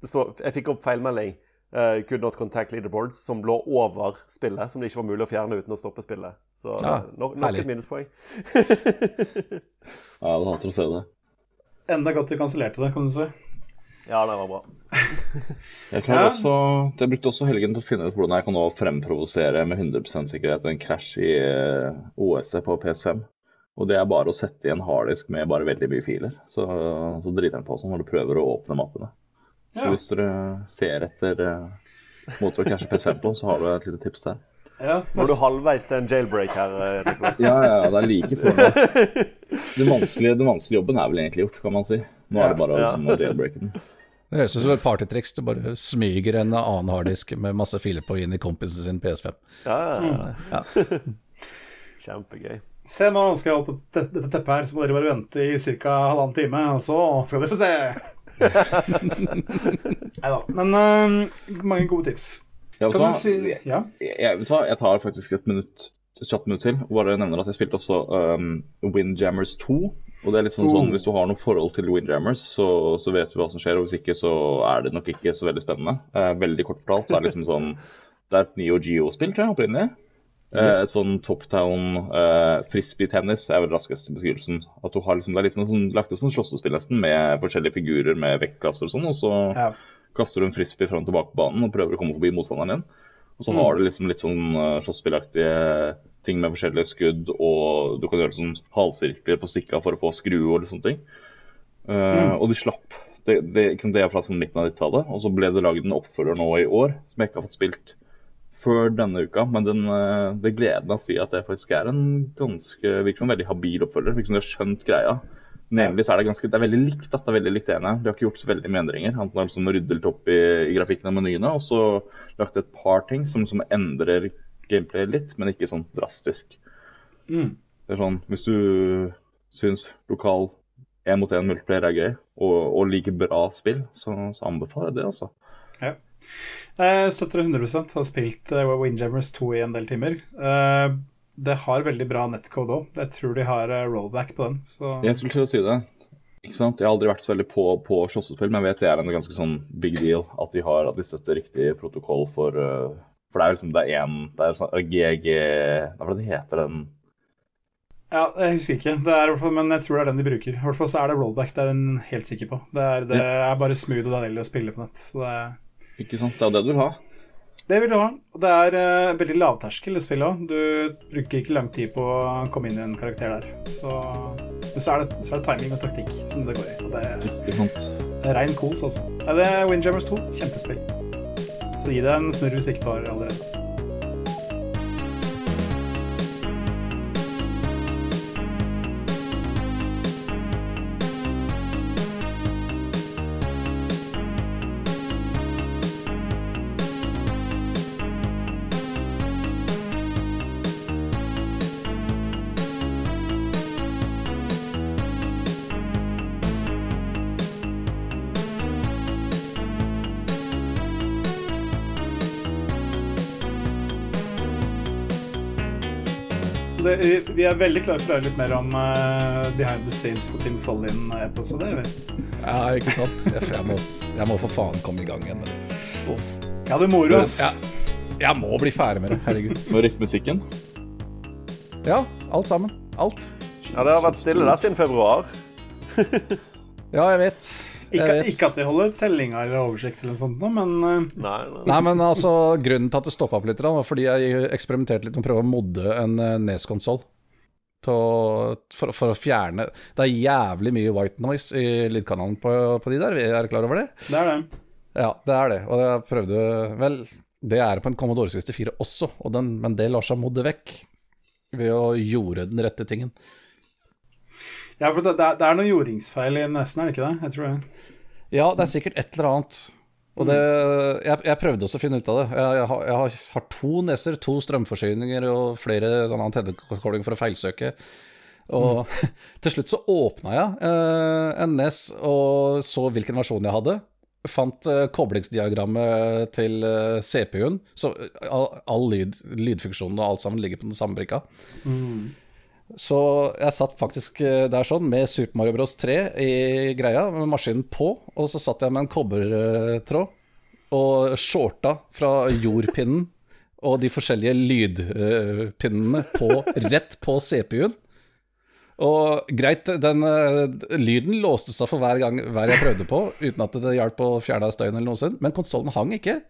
det står, Jeg fikk opp feilmelding. Uh, could not contact leaderboards, som lå over spillet. Som det ikke var mulig å fjerne uten å stoppe spillet. Så Ja, nok, nok herlig. et minuspoeng. Ja, Jeg hater å se det. enda godt de kansellerte det, kan du si. Ja, det var bra. Jeg, Ja. også, jeg brukte også helgen til å finne ut hvordan jeg kan nå fremprovosere med 100 sikkerhet en krasj i eh, OS-et på PS5. Og det er bare å sette i en harddisk med bare veldig mye filer. Så, så driter den på sånn når du prøver å åpne mappene. Så hvis dere ser etter eh, måter å krasje PS5 på, så har du et lite tips der. Ja, Nå er du halvveis til en jailbreak her, eh, Niklas. Ja, ja, ja, det er like før nå. Den vanskelige, den vanskelige jobben er vel egentlig gjort, kan man si. Nå er det bare Ja. liksom, å jailbreake den. Det høres ut som et partytriks. Du bare smyger en annen harddisk med masse filer på inn i kompisen sin PS5. Ja, ja. Kjempegøy. Se nå skal jeg ha dette, dette teppet her, så må dere bare vente i ca. halvannen time, og så skal dere få se. Nei da. Men uh, mange gode tips. Ja, Kan ta, du si Ja? jeg, jeg, jeg tar faktisk et minutt kjapt minutt til. og Bare nevner at jeg spilte også um, Windjammers 2. Og det er litt sånn, sånn Oh. Hvis du har noe forhold til Windjammers, så, så vet du hva som skjer. Og hvis ikke, så er det nok ikke så veldig spennende. Eh, veldig kort fortalt det er liksom sånn Det er et Neo Geo-spill, tror jeg, opprinnelig. Eh, et sånn top town eh, frisbee-tennis er vel raskeste beskrivelsen. At du har liksom, Det er liksom en sånn, lagt opp som slåssespill nesten, med forskjellige figurer med vektklasser og sånn. Og så Ja. kaster du en frisbee fram og tilbake på banen og prøver å komme forbi motstanderen din. Og så har du liksom litt sånn uh, slåsspillaktige ting med forskjellige skudd, og du kan gjøre sånn halvsirkler på stikka for å få skru og sånne ting. Uh, Og de slapp. Det, det, det er fra sånn midten av 90-tallet. Og så ble det lagd en oppfølger nå i år, som jeg ikke har fått spilt før denne uka. Men den, uh, det gleder meg å si at det faktisk er en ganske virker som en veldig habil oppfølger. Virker som de har skjønt greia. Nemlig så er det ganske, det er veldig likt. da, det er veldig likt ene. De har ikke gjort så veldig mye endringer. Han har liksom ryddet litt opp i, i grafikken av menyene, og så lagt et par ting som, som endrer gameplay litt, men ikke sånn drastisk. Mm. Det er sånn, Hvis du syns lokal én mot én multiplayer er gøy, og, og liker bra spill, så, så anbefaler jeg det, altså. Ja. Jeg støtter det 100% Har spilt uh, Windjammers 2 i en del timer. Eh, det har veldig bra netcode òg. Jeg tror de har eh, rollback på den. Så Jeg skulle til å si det. Ikke sant? Jeg har aldri vært så veldig på, på slåssespill, men jeg vet det er en ganske sånn big deal at de har at de støtter riktig protokoll for uh, For det er jo liksom det er én Det er sånn GG Hva er det det heter den Ja, jeg husker ikke, det er, i hvert fall- men jeg tror det er den de bruker. I hvert fall så er det rollback, det er den helt sikker på. Det er, det er bare smooth og deilig å spille på nett. Så det, er... Ikke sant? Det er det du vil ha. det vil du ha. Og det er uh, veldig lavterskel, i spillet òg. Du bruker ikke lang tid på å komme inn i en karakter der. Så, men så er, det, så er det timing og taktikk som det går i. Og det er det er rein kos, altså. Det er Windjammers 2. Kjempespill. Så gi deg en snurr hvis du ikke har allerede. Det, vi er veldig klare for å høre litt mer om uh, behind the scenes på Tim Follin-episode. vi? Ja, ikke sant? Jeg, jeg, må, jeg må for faen komme i gang igjen med det. Uff. Ja, det moro, ass. Jeg, Jeg må bli ferdig med det, herregud. Med rytmemusikken. Ja, alt sammen. Alt. Ja, det har vært stille der siden februar. Ja, jeg vet. Ikke, ikke at vi holder tellinga eller oversikt, eller noe sånt, men eh, Nei, nei. Nei, men altså, grunnen til at det stoppa opp litt, da, var fordi jeg eksperimenterte litt med å prøve å modde en eh, Nes-konsoll. For, for å fjerne Det er jævlig mye white noise i lydkanalen på, på de der. Er dere klar over det? det er det. Ja, det er det. Og jeg prøvde Vel, det er på en Commodore 64 også, og den, men det lar seg modde vekk ved å gjorde den rette tingen. Ja, for det, det er- det er noe jordingsfeil i nesen, er det ikke det? Jeg tror det. Ja, det er sikkert et eller annet. Og det, jeg, jeg prøvde også å finne ut av det. Jeg, jeg, har, jeg har, to neser, to strømforsyninger og flere sånne antennekoblinger for å feilsøke. Og til slutt så åpna jeg eh, en nes og så hvilken versjon jeg hadde. Fant eh, koblingsdiagrammet til eh, CPU-en. Så eh, all, all lyd, lydfunksjonen og alt sammen ligger på den samme brikka. Så jeg satt faktisk eh, der sånn med Super Mario Bros 3 i greia, med maskinen på, og så satt jeg med en kobbertråd og shorta fra jordpinnen og de forskjellige lydpinnene på, rett på CPU-en. Og greit, den eh, lyden låste seg for hver gang hver jeg prøvde på, uten at det hjalp å fjerne støyen eller noe sånt, men konsollen hang ikke.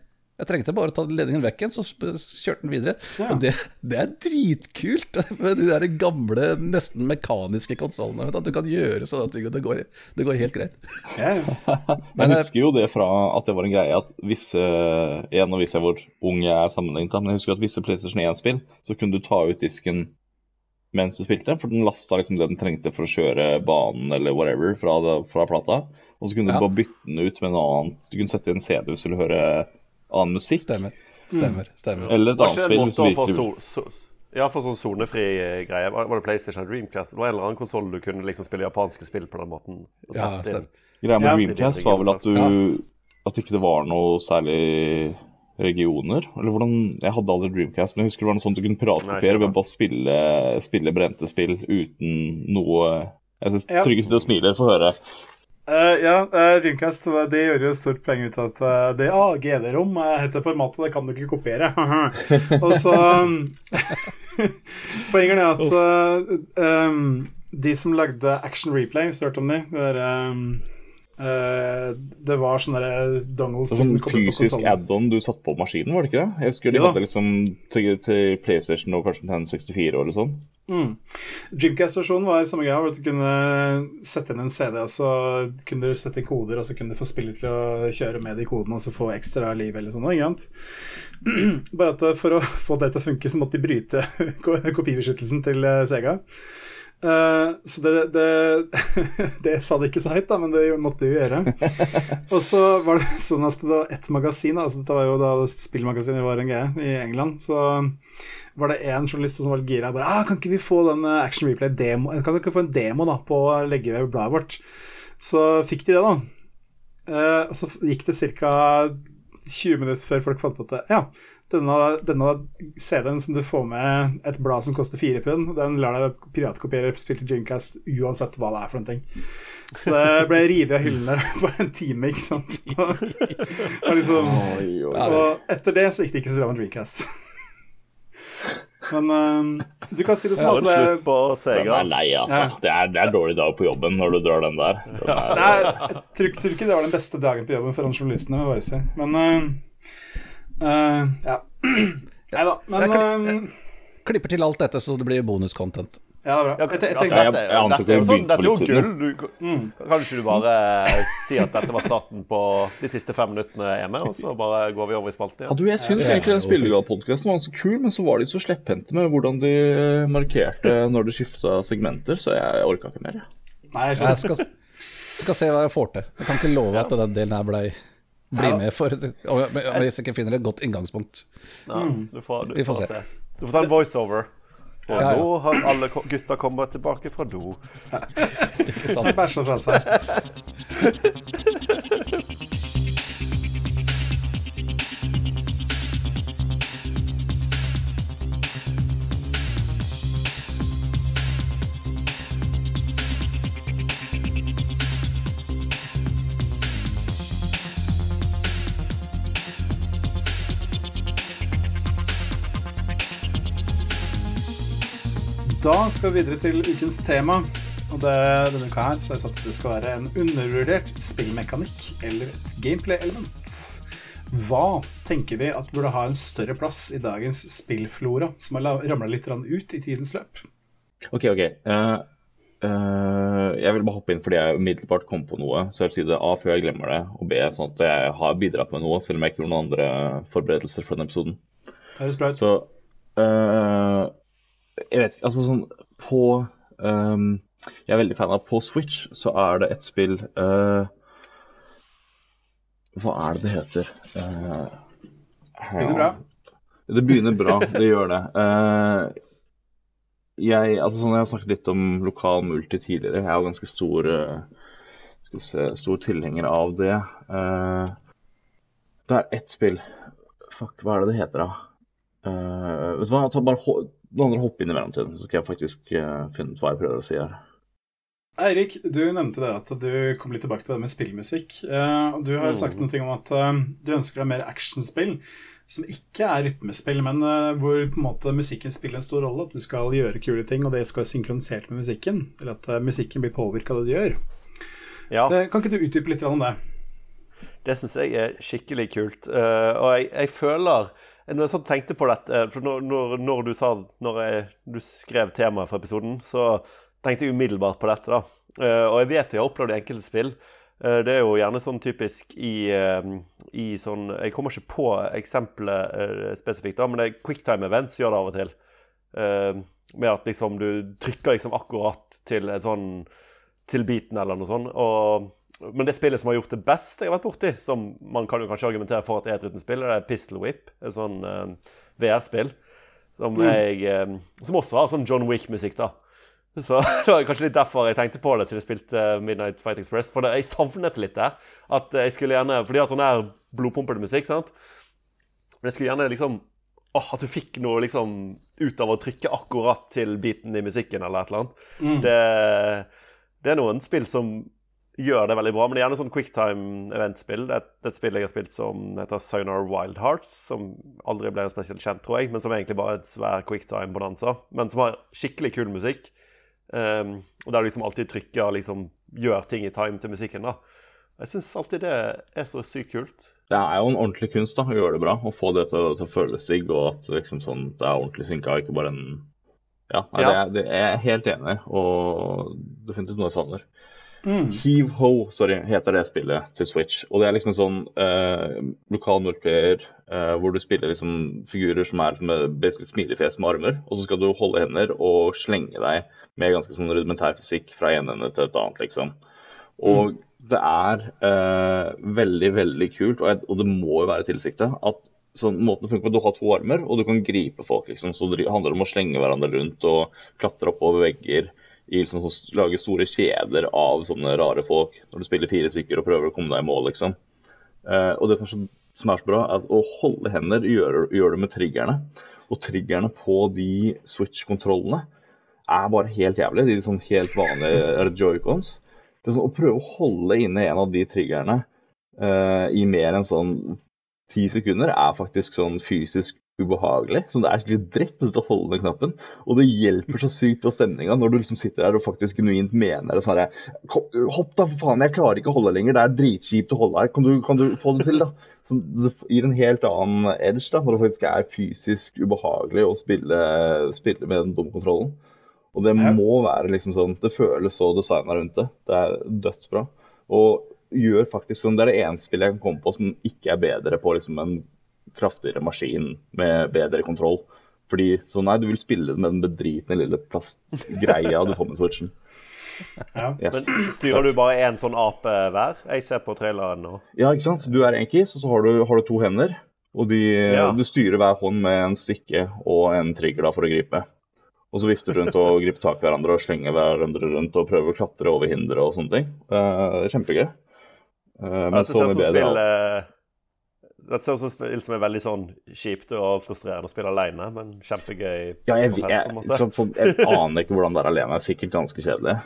Jeg trengte bare å ta ledningen vekk igjen, så kjørte den videre. Ja. Og det, det er dritkult med de der gamle, nesten mekaniske konsollene. At du kan gjøre sånne ting, og det går, det går helt greit. Ja, ja. Men, Jeg husker jo det fra at det var en greie at visse Igjen nå viser jeg hvor ung jeg er sammenlignet, men jeg husker at visse PlayStation 1-spill så kunne du ta ut disken mens du spilte, for den lasta liksom det den trengte for å kjøre banen eller whatever fra, fra plata. Og så kunne Ja. du bare bytte den ut med noe annet. Du kunne sette inn CD hvis du ville høre annen musikk. Stemmer. Stemmer. stemmer. Eller et annet spill som virkelig vil. so so ja, for sånn sonefri eh, greie? Var, det PlayStation Dreamcast? Det var en eller annen konsoll du kunne liksom spille japanske spill på den måten? og Ja, stemmer. Greia med Dreamcast var vel at du At ikke det var noe særlig regioner. Eller hvordan Jeg hadde aldri Dreamcast, men jeg husker det var noe sånt du kunne jeg piratkopiere ved bare å spille, spille brente spill uten noe Jeg syns Ja. Trygge sitter og smiler. Få høre. Eh, ja, uh, Dreamcast det gjør jo stort poeng ut av at uh, det ah, GD-rom uh, heter formatet, det kan du ikke kopiere. og så Poenget er at eh, um, de som lagde Action Replay, hvis du har hørt om de det, er, um, eh, det var sånne dongles sånn koble på fysisk add-on du satte på maskinen, var det ikke det? Jeg husker de ja. hadde liksom til, til PlayStation og kanskje Nintendo 64 eller sånn. Mm. Dreamcast-versjonen var samme greia, hvor du kunne sette inn en CD, og så kunne du sette inn koder, og så kunne du få spillet til å kjøre med de kodene, og så få ekstra liv eller sånn. Bare at for å få det til å funke, så måtte de bryte ko- kopibeskyttelsen til eh, Sega. Eh, så det, det, det sa det ikke så høyt, da, men det måtte jo gjøre. Og så var det sånn at det var ett magasin, altså dette var jo da spillmagasinet var en greie i England, så var det en journalist som var litt gira. Bare, ah, 'Kan ikke vi få den eh, Action Replay-demo Kan ikke få en demo da på å legge ved bladet vårt?' Så fikk de det, da. Uh, og så gikk det ca. 20 minutter før folk fant ut at ja, denne, denne CD-en som du får med et blad som koster fire pund, den lar deg piratkopiere spilt til Dreamcast uansett hva det er for noen ting. Så det ble revet av hyllene på en time, ikke sant. Og, liksom, og etter det så gikk det ikke så bra med Dreamcast. Men uh, du kan si det som at det slutt på Sega. Den er lei, altså. Ja. Det, er, det, er, dårlig dag på jobben når du drar den der. Den er, er, jeg tror, tror, ikke det var den beste dagen på jobben for journalistene, må jeg bare si. Men uh, uh, ja. Nei da. Men Klipper til alt dette, så det blir bonuscontent. Ja, det er bra. Jeg, jeg, jeg, jeg, dette, dette, er jo sånn, dette er jo gull. Du, mm. Kan ikke du bare si at dette var starten på de siste fem minuttene hjemme, og så bare går vi over i spalten igjen? Ja, du, jeg syns egentlig den spillegal-podkasten var så kul, men så var de så slepphendte med hvordan de markerte når de skifta segmenter, så jeg orka ikke mer. Nei, jeg skal, skal, se hva jeg får til. Jeg kan ikke love at den delen her blei bli med for Hvis jeg ikke finner et godt inngangspunkt. Ja, du får, du, vi får se. Du får ta en voiceover. Og ja, ja. nå har alle gutta kommet tilbake fra do. Ikke sant? Bæsja fra seg. Da skal vi videre til ukens tema. Og det, denne uka her så har jeg sagt at det skal være en undervurdert spillmekanikk eller et gameplay-element. Hva tenker vi at burde ha en større plass i dagens spillflora, som har ramla litt ut i tidens løp? OK, OK. Uh, uh, jeg vil bare hoppe inn fordi jeg umiddelbart kom på noe. Så jeg vil si det A før jeg glemmer det, og B sånn at jeg har bidratt med noe, selv om jeg ikke gjorde noen andre forberedelser for denne episoden. Høres bra ut. Så uh, jeg vet ikke, altså sånn På um, Jeg er veldig fan av på Switch så er det et spill uh, Hva er det det heter? Uh, begynner bra. Det begynner bra, det gjør det. Uh, jeg, altså sånn, jeg har snakket litt om lokal multi tidligere. Jeg er jo ganske stor, skal se, stor tilhenger av det. det er ett spill Fuck, hva er det det heter, da? Uh, vet du hva, ta bare noen andre hoppe inn i mellomtiden, så skal jeg faktisk uh, finne ut hva jeg prøver å si her. Eirik, du nevnte det at du kom litt tilbake til det med spillmusikk. Uh, og du har mm. sagt noe om at uh, du ønsker deg mer actionspill som ikke er rytmespill, men hvor på en måte musikken spiller en stor rolle. At du skal gjøre kule ting, og det skal være synkronisert med musikken. Eller at musikken blir påvirka av det du gjør. Ja. kan ikke du utdype litt om det? Det syns jeg er skikkelig kult. og jeg, jeg føler når jeg tenkte på dette, for når, når, når du sa Når jeg, du skrev temaet for episoden, så tenkte jeg umiddelbart på dette. da. Uh, og jeg vet jeg har opplevd enkelte spill. Uh, det er jo gjerne sånn typisk i, i sånn Jeg kommer ikke på eksempelet spesifikt, da, men det er quicktime events gjør det av og til. med at liksom du trykker liksom akkurat til en sånn til biten eller noe sånt. og men det spillet som har gjort det best jeg har vært borti, som man kan jo kanskje argumentere for at er et rytmespill, det er Pistol Whip. Et sånn uh, VR-spill. Som, mm. uh, som, også har sånn John Wick-musikk, da. Så det var kanskje litt derfor jeg tenkte på det siden jeg spilte uh, Midnight Fight Express. For det, jeg savnet litt der. At jeg skulle gjerne For de har sånn her blodpumpete musikk, sant. Men jeg skulle gjerne liksom åh, At du fikk noe liksom ut av å trykke akkurat til beaten i musikken eller et eller annet. Mm. Det, det er noen spill som gjør det veldig bra. Men det er gjerne sånn quicktime-eventspill. Det, det er et spill jeg har spilt som heter Sonar Wild Hearts, som aldri ble spesielt kjent, tror jeg, men som egentlig bare er et svær quicktime-bonanza. Men som har skikkelig kul musikk. Um, og der du liksom alltid trykker liksom gjør ting i time til musikken. da. Jeg syns alltid det er så sykt kult. Det er jo en ordentlig kunst da, å gjøre det bra. Å få det til, til å føles digg, og at liksom sånn, det er ordentlig synka, ikke bare en Ja, nei, ja. Det, det, er jeg helt enig i, og definitivt noe jeg savner. Mm. Heave Ho sorry, heter det spillet til Switch. Og det er liksom en sånn eh, lokal multiplayer eh, hvor du spiller liksom figurer som er som smilefjes med armer. Og så skal du holde hender og slenge deg med ganske sånn rudimentær fysikk fra en ende til et annet, liksom. Og mm. det er eh, veldig, veldig kult, og, jeg, og, det må jo være tilsiktet, at sånn, måten det funker på, du har to armer, og du kan gripe folk, liksom. Så det handler om å slenge hverandre rundt og klatre oppover vegger i liksom, å lage store kjeder av sånne rare folk når du spiller fire stykker og prøver å komme deg i mål, liksom. Eh, og det som er så er bra, er at å holde hender gjør, gjør det med triggerne. Og triggerne på de Switch-kontrollene er bare helt jævlig. De sånn helt vanlige joycons. Det er sånn, Å prøve å holde inne en av de triggerne eh, i mer enn sånn ti sekunder er faktisk sånn fysisk ubehagelig. Så det er skikkelig dritt å sitte og holde den knappen. Og det hjelper så sykt på stemninga når du liksom sitter der og faktisk genuint mener det sånn Hopp da, for faen, jeg klarer ikke å holde lenger. Det er dritkjipt å holde her. Kan du, kan du få det til, da? Så det gir en helt annen edge da, når det faktisk er fysisk ubehagelig å spille, spille med den dumme kontrollen. Og det må være liksom sånn Det føles så designa rundt det. Det er dødsbra. Og gjør faktisk sånn Det er det eneste spillet jeg kan komme på som ikke er bedre på liksom en kraftigere maskin med bedre kontroll. Fordi så nei, du vil spille med den bedritne lille plastgreia du får med switchen. Ja. Yes. Men styrer du bare én sånn ape hver? Jeg ser på traileren nå. Ja, ikke sant. Du er enkis, og så har du, har du to hender. Og de, Ja. du styrer hver hånd med en stikke og en trigger da for å gripe. Og så vifter du rundt og griper tak i hverandre og slenger hverandre rundt og prøver å klatre over hindre og sånne ting. Uh, kjempegøy. Uh, men så mye bedre. Spiller, Dette ser ut som spill som er veldig sånn kjipt og frustrerende å spille alene, men kjempegøy Ja, jeg, på jeg, fest, på en måte. sant, sånn, jeg aner ikke hvordan det er alene. Det er sikkert ganske kjedelig.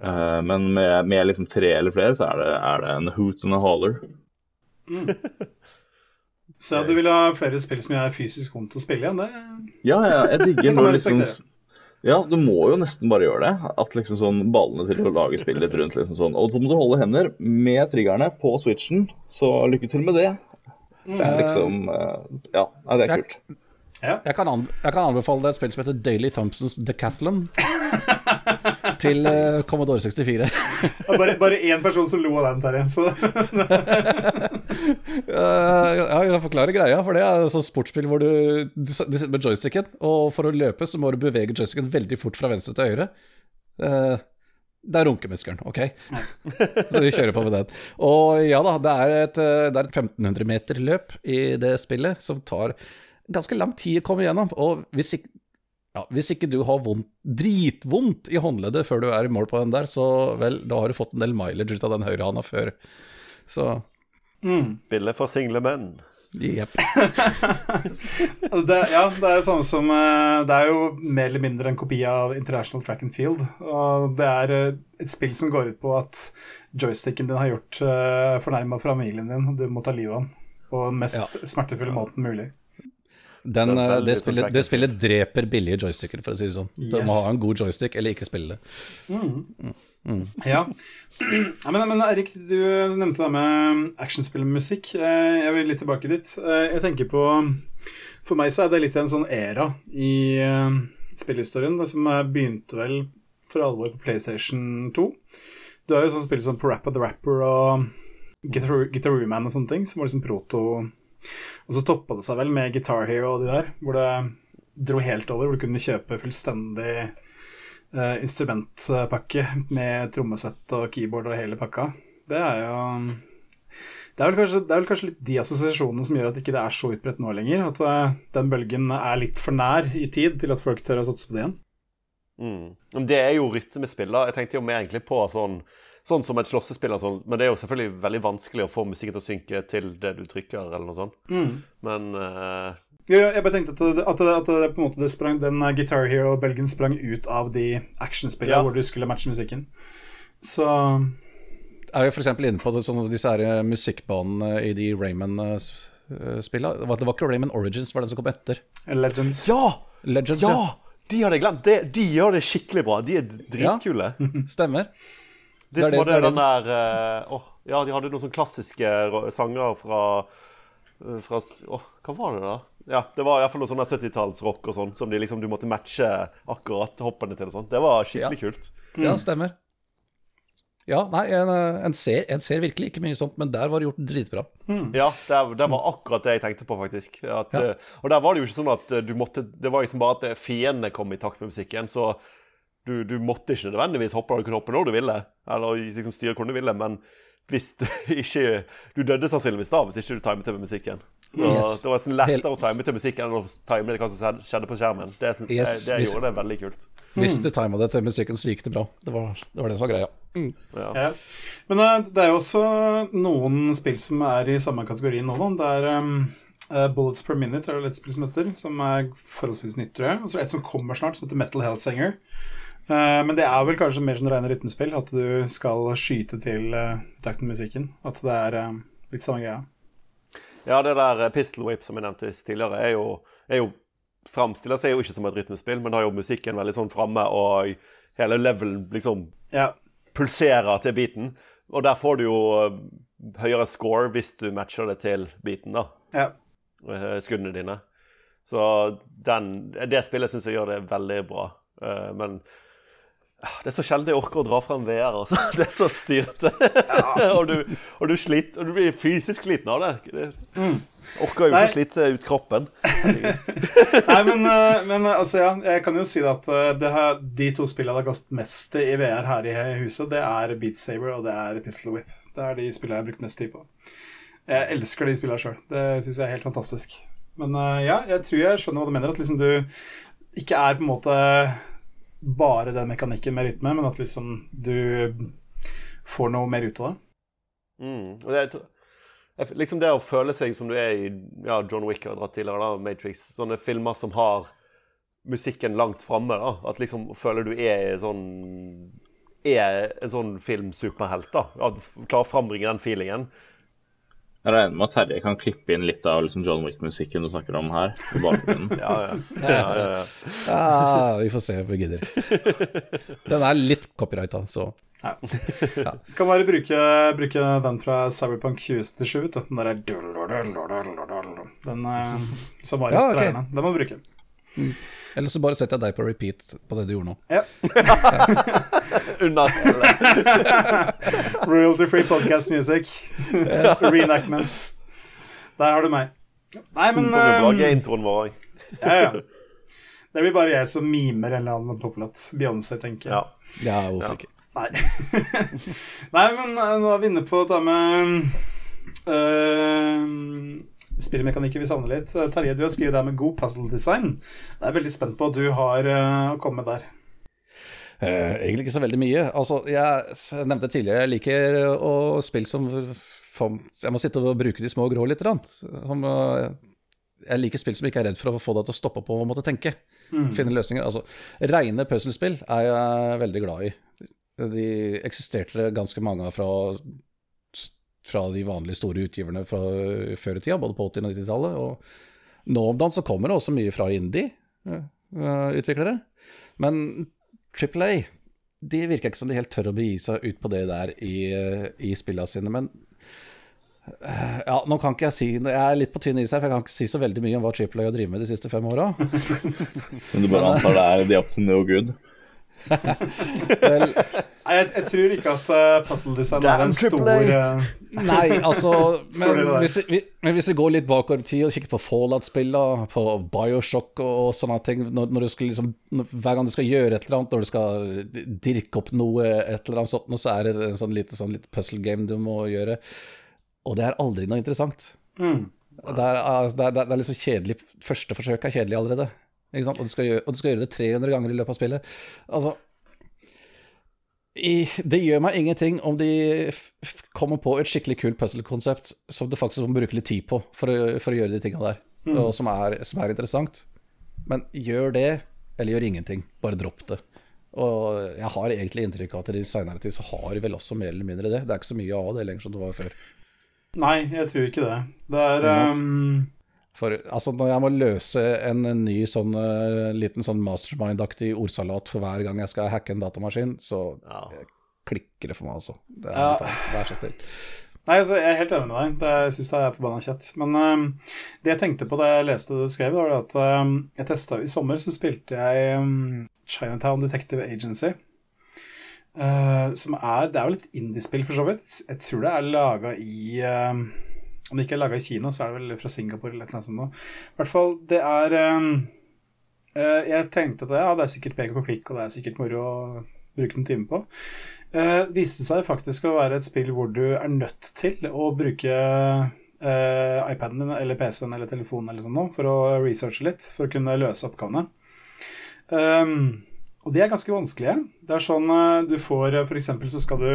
Uh, men med, med liksom tre eller flere, så er det, er det en hoot and a holler. Så ja, du vil ha flere spill som er fysisk vondt å spille igjen? Det Ja, ja, jeg digger når liksom. Ja, du må jo nesten bare gjøre det. At liksom sånn ballene til å lage spillet rundt. liksom sånn. Og så må du holde hender med triggerne på switchen, så lykke til med det. Det er liksom eh, Ja, nei, det er kult. kult. Jeg kan, an jeg kan anbefale deg et spill som heter Daily Thompsons Decathlon. til uh, Commodore 64. Det bare, bare én person som lo av den, Terje. Så Eh, ja, jeg forklarer greia, for det er et sånt sportsspill hvor du, du, sitter med joysticken, og for å løpe så må du bevege joysticken veldig fort fra venstre til høyre. Eh, det er runkemuskelen, OK? så vi kjører på med den. Og ja da, det er et, det er et 1500 meter løp i det spillet som tar ganske lang tid å komme gjennom. Og hvis ikke, ja, hvis ikke du har vondt, dritvondt i håndleddet før du er i mål på den der, så vel, da har du fått en del mileage ut av den høyrehånda før. Så Spillet for single menn. Jepp. det, ja, det er samme som eh, Det er jo mer eller mindre en kopi av International Track and Field. Og det er eh, et spill som går ut på at joysticken din har gjort uh, fornærma familien din, og du må ta livet av den på den mest smertefulle måten mulig. Den, eh, det, sånn spillet, det spillet dreper billige joysticker, for å si det sånn. Du Yes. må ha en god joystick, eller ikke spille det. Ja. ja men, men Erik, du nevnte det med actionspillmusikk. Eh, Jeg vil litt tilbake dit. Eh, Jeg tenker på For meg så er det litt en sånn era i spillhistorien. Det som begynte vel for alvor på PlayStation 2. Du har jo sånn spill som Parappa the Rapper og Guitar Guitar Man og sånne ting, som var liksom proto Og så toppa det seg vel med Guitar Hero og de der, hvor det dro helt over, hvor du kunne kjøpe fullstendig uh, instrumentpakke med trommesett og keyboard og hele pakka. Det er jo det er, kanskje, det er vel kanskje litt de assosiasjonene som gjør at ikke det er så utbredt nå lenger. At uh, den bølgen er litt for nær i tid til at folk tør å satse på det igjen. Mm. Det er jo rytmespiller. Jeg tenkte jo mer egentlig på sånn, sånn som et slåssespill, og sånn, men det er jo selvfølgelig veldig vanskelig å få musikken til å synke til det du trykker, eller noe sånt. Men uh... Ja, ja, jeg bare tenkte at, det, at, det, at det, på en måte det sprang, den eh, Guitar Hero-belgen sprang ut av de actionspillene Ja. hvor du skulle matche musikken. Så Er vi f.eks. inne på det, sånn, disse her eh, musikkbanene i de Rayman-spillene? Det, var- ikke Rayman Origins, var den som kom etter. Legends Ja! Legends, Ja! De hadde jeg glemt. De, de gjør det skikkelig bra. De er dritkule. Ja, Stemmer. De Det som hadde den der eh, åh, Ja, de hadde noen sånne klassiske sanger fra eh, fra Åh, hva var det, da? Ja, Det var iallfall noe sånn 70-tallsrock og sånn, som de liksom, du måtte matche akkurat hoppene til. og sånt. Det var skikkelig kult. Ja, stemmer. Ja, nei, en, eh, en, ser, en ser virkelig ikke mye sånt, men der var det gjort dritbra. Ja, det, det var akkurat det jeg tenkte på, faktisk. At, Ja. Og der var det jo ikke sånn at du måtte Det var liksom bare at fiendene kom i takt med musikken, så du, du måtte ikke nødvendigvis hoppe. Du kunne hoppe når du ville, eller liksom styre hvor du ville, men hvis du ikke Du døde sannsynligvis da hvis ikke du timet til med musikken. Så Yes. det var sånn lettere å time til musikken enn å time til hva som skjedde på skjermen. Det, syns- Yes, det, det gjorde det veldig kult. Hvis du tima det til musikken, så gikk det bra. Det var det, var det som var greia. Ja. Ja. Men eh, det er jo også noen spill som er i samme kategori nå. da. Det er um, eh, Bullets per Minute, er det et spill som heter, som er forholdsvis nytt, tror jeg. Og så er det et som kommer snart, som heter Metal Health Singer. Eh, men det er vel kanskje mer som rene rytmespill, at du skal skyte til takten med musikken. At det er eh, litt samme greia. Ja, det der eh, Pistol Whip som jeg nevnte tidligere, er jo, er jo framstiller seg jo ikke som et rytmespill, men har jo musikken veldig sånn framme, og hele levelen liksom Ja. pulserer til beaten. Og der får du jo eh, høyere score hvis du matcher det til beaten, da. ja. eh, Skuddene dine. Så den, det spillet syns jeg gjør det veldig bra. Eh, Men det er så sjelden jeg orker å dra frem VR. Altså. Det er så styrete. og, du, og, du sliter, og du blir fysisk sliten av det. det Orker jo ikke slite ut kroppen. Nei, men, eh, men eh, altså, ja, jeg kan jo si at eh, det her, de to spillene jeg har kastet mest i VR her i huset, det er Beat Saber og det er Pistol Whip. Det er de spillene jeg har brukt mest tid på. Jeg elsker de spillene sjøl. Det syns jeg er helt fantastisk. Men ja, jeg tror jeg skjønner hva du mener. At liksom du ikke er på en måte bare den mekanikken med rytme, men at liksom du får noe mer ut av det. Mm. Og det, er, liksom det å føle seg som du er i ja, John Wick har dratt tidligere, da, Matrix. Sånne filmer som har musikken langt framme. At liksom føler du er sånn er en sånn filmsuperhelt. da, klarer å frambringe den feelingen. Jeg regner med at Terje kan klippe inn litt av liksom John Wick-musikken du snakker om her. i bakgrunnen. Ja, ja. ja, ja, ja. Ja, vi får se om vi gidder. Den er litt copyrighta, så Kan bare bruke, bruke den fra Cyberpunk 2077, vet du. Den derre Den eh, som var Ja, okay. Den må du bruke. Eller så bare setter jeg deg på repeat på det du gjorde nå. Ja. Under Royalty free podcast music. Reenactment. Der har du meg. Nei, men um, introen vår òg. ja, ja. Det blir bare jeg som mimer en eller annen poplåt. Beyoncé, tenker jeg. Ja. Ja, hvorfor Ja. ikke? Nei. Nei, men eh, nå er vi inne på dette med uh, spillmekanikker vi savner litt. Eh, Terje, du har skrevet der med god puzzle design. Jeg er veldig spent på hva du har å komme med der. Eh, egentlig ikke så veldig mye. Altså, jeg nevnte tidligere, jeg liker å spille som Jeg må sitte og bruke de små grå litt. grann. Som, eh, jeg liker spill som ikke er redd for å få deg til å stoppe opp og måtte tenke. Finne løsninger. Altså, Reine puzzlespill er jeg veldig glad i. De eksisterte ganske mange av fra, fra de vanlige store utgiverne fra før i tida, både på 80- og 90-tallet. Og nå om dagen så kommer det også mye fra indie-utviklere. Men Triple A de virker ikke som de helt tør å begi seg ut på det der i, eh, i spillene sine. Men eh, ja, nå kan ikke jeg si Jeg er litt på tynn is her, for jeg kan ikke si så veldig mye om hva Triple A har drevet med de siste fem åra. Men du bare antar det er the up to no good. Vel, Nei, jeg, jeg tror ikke at uh, puzzle design er en stor eh, Nei, altså men hvis, vi, men hvis vi går litt bakover i tid og kikker på Fallout-spillene, på Bioshock og sånne ting når, når du skal liksom, Hver gang du skal gjøre et eller annet, når du skal dirke opp noe, et eller annet sånt, så er det en sånn lite sånn puzzle game du må gjøre. Og det er aldri noe interessant. mm. Det er, altså, det, er, det er liksom kjedelig Første forsøk er kjedelig allerede. Og, du gjøre, og du skal gjøre det 300 ganger i løpet av spillet. Altså i, Det gjør meg ingenting om de kommer på et skikkelig kult puzzle-konsept som du faktisk må bruke litt tid på for å, for å gjøre de tinga der, og som er, som er interessant. Men gjør det, eller gjør ingenting. Bare dropp det. Og jeg har egentlig inntrykk av at i seinere tid så har de vel også mer eller mindre det. Det er ikke så mye av det lenger som det var før. Nei, jeg tror ikke det. Det er um, For altså, når jeg må løse en ny sånn eh, liten sånn mastermind-aktig ordsalat for hver gang jeg skal hacke en datamaskin, så Ja. klikker det for meg, altså. Det er Ja. Vær så snill. Nei, altså, jeg er helt enig med deg. Det, jeg syns det er forbanna kjett. Men um, det jeg tenkte på da jeg leste det du skrev, var at um, jeg testa I sommer så spilte jeg um, Chinatown Detective Agency. Uh, som er Det er jo litt indiespill, for så vidt. Jeg tror det er laga i um, Om det ikke er laga i Kina, så er det vel fra Singapore eller annet sånt. nå. I hvert fall, det er uh, Jeg tenkte at ja, det er sikkert pek og klikk, og det er sikkert moro å bruke en time på. Uh, viste seg faktisk å være et spill hvor du er nødt til å bruke uh, iPaden din eller PC-en eller telefonen eller sånn for å researche litt, for å kunne løse oppgavene. Um, og de er ganske vanskelige. Det er sånn uh, du får For eksempel så skal du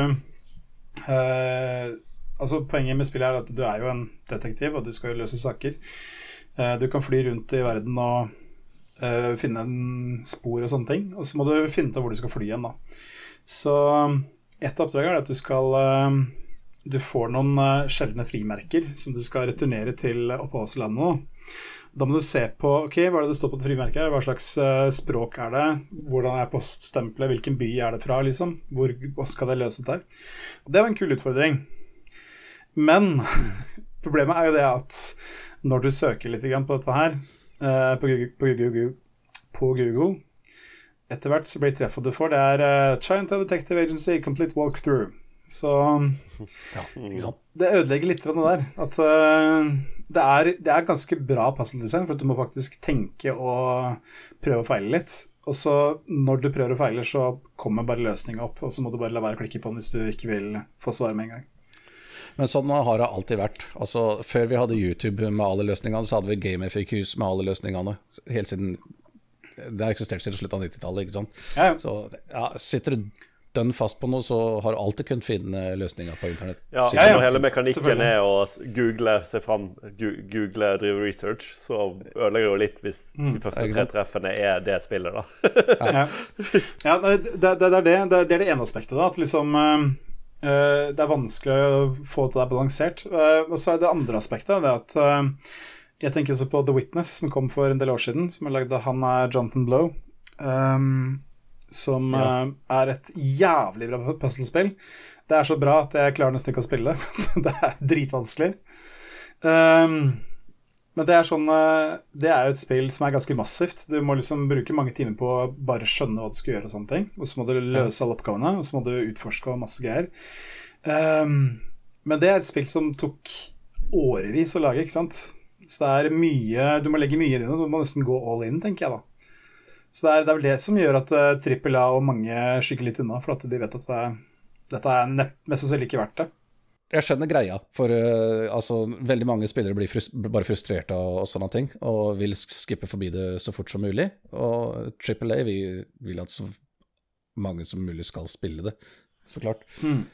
eh, Altså Poenget med spillet er at du er jo en detektiv, og du skal jo løse saker. Eh, du kan fly rundt i verden og uh, finne en spor og sånne ting. Og så må du finne ut hvor du skal fly igjen, da. Så et av oppdragene er at du skal uh, Du får noen uh, sjeldne frimerker som du skal returnere til oppholdslandet. Da. Da må du se på ok, hva er det det står på det frimerket. her, Hva slags språk er det? Hvordan er poststempelet? Hvilken by er det fra? liksom? Hvor, skal det løse der? Og det var en kul utfordring. Men problemet er jo det at når du søker litt på dette her uh, på, Google, på, Google, på, Google, Etter hvert så blir treffet du får, det er China Detective Agency Complete Walkthrough. Så ja, det ødelegger litt det der. At uh, det, er, det, er, ganske bra puzzle-design, for at du må faktisk tenke og prøve å feile litt. Og så når du prøver å feile, så kommer bare løsninga opp, og så må du bare la være å klikke på den hvis du ikke vil få svar med en gang. Men sånn har det alltid vært. Altså, Før vi hadde YouTube med alle løsningene, så hadde vi GameFQs med alle løsningene. Helt siden Det har eksistert siden slutten av 90-tallet. ikke sant? Ja, ja. Så ja, sitter du dønn fast på noe, så har du alltid kunnet finne løsninger på internett. Ja, ja, ja. hele mekanikken er å google seg fram, google, drive research, så ødelegger det jo litt hvis mm. de første tre treffene er det spillet, da. ja, ja det, det, det, er det, det, er det ene aspektet, da. At liksom uh, det er vanskelig å få det der balansert. Uh, og så er det andre aspektet det at uh, jeg tenker også på The Witness, som kom for en del år siden, som er lagd av han er Jonathan Blow. Um, som ja. er et jævlig bra puslespill. Det er så bra at jeg klarer nesten ikke å spille det. det er dritvanskelig. Um, men det er sånn uh, Det er jo et spill som er ganske massivt. Du må liksom bruke mange timer på å bare skjønne hva du skal gjøre, og sånne ting. Og så må du løse alle oppgavene, og så må du utforske og masse greier. Um, men det er et spill som tok årevis å lage, ikke sant. Så det er mye Du må legge mye i det, du må nesten gå all in, tenker jeg da. Så det er, det er, vel det som gjør at uh, trippel A og mange skygger litt unna, for at de vet at det, dette er mest sannsynlig ikke verdt det. Jeg skjønner greia, for uh, altså, veldig mange spillere blir frust bare frustrerte og, og, sånne ting, og vil skippe forbi det så fort som mulig. Og Triple A vil, vil at så mange som mulig skal spille det, så klart. Mm.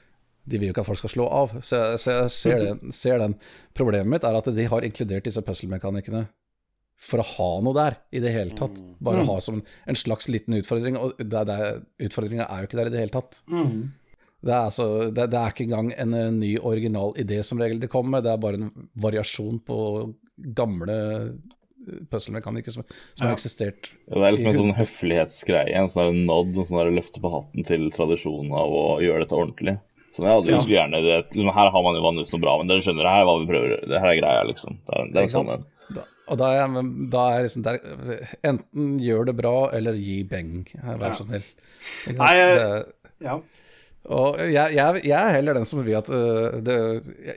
De vil jo ikke at folk skal slå av, så jeg, så jeg ser, det, ser, den. Problemet mitt er at de har inkludert disse puzzle-mekanikkene for å ha noe der i det hele tatt. Mm. Bare mm. ha som en slags liten utfordring. Og utfordringa er jo ikke der i det hele tatt. Mm. Det, er altså, det, det, er ikke engang en eh, ny, original idé som regel det kommer med, det er bare en variasjon på gamle eh, som, som ja. har eksistert. Ja, det er liksom en sånn høflighetsgreie, en sånn nod, en sånn løfte på hatten til tradisjonen av å gjøre dette ordentlig. Sånn, ja, det, ja. gjerne det, liksom, Her har man jo vanligvis noe bra, men dere skjønner, her er hva vi prøver, det her er greia, liksom. Det er, det er sånn en og da er, da er liksom der, Enten gjør det bra, eller gi beng. Vær så snill. Nei, ja. Og jeg, jeg, jeg, er heller den som vil at uh, det,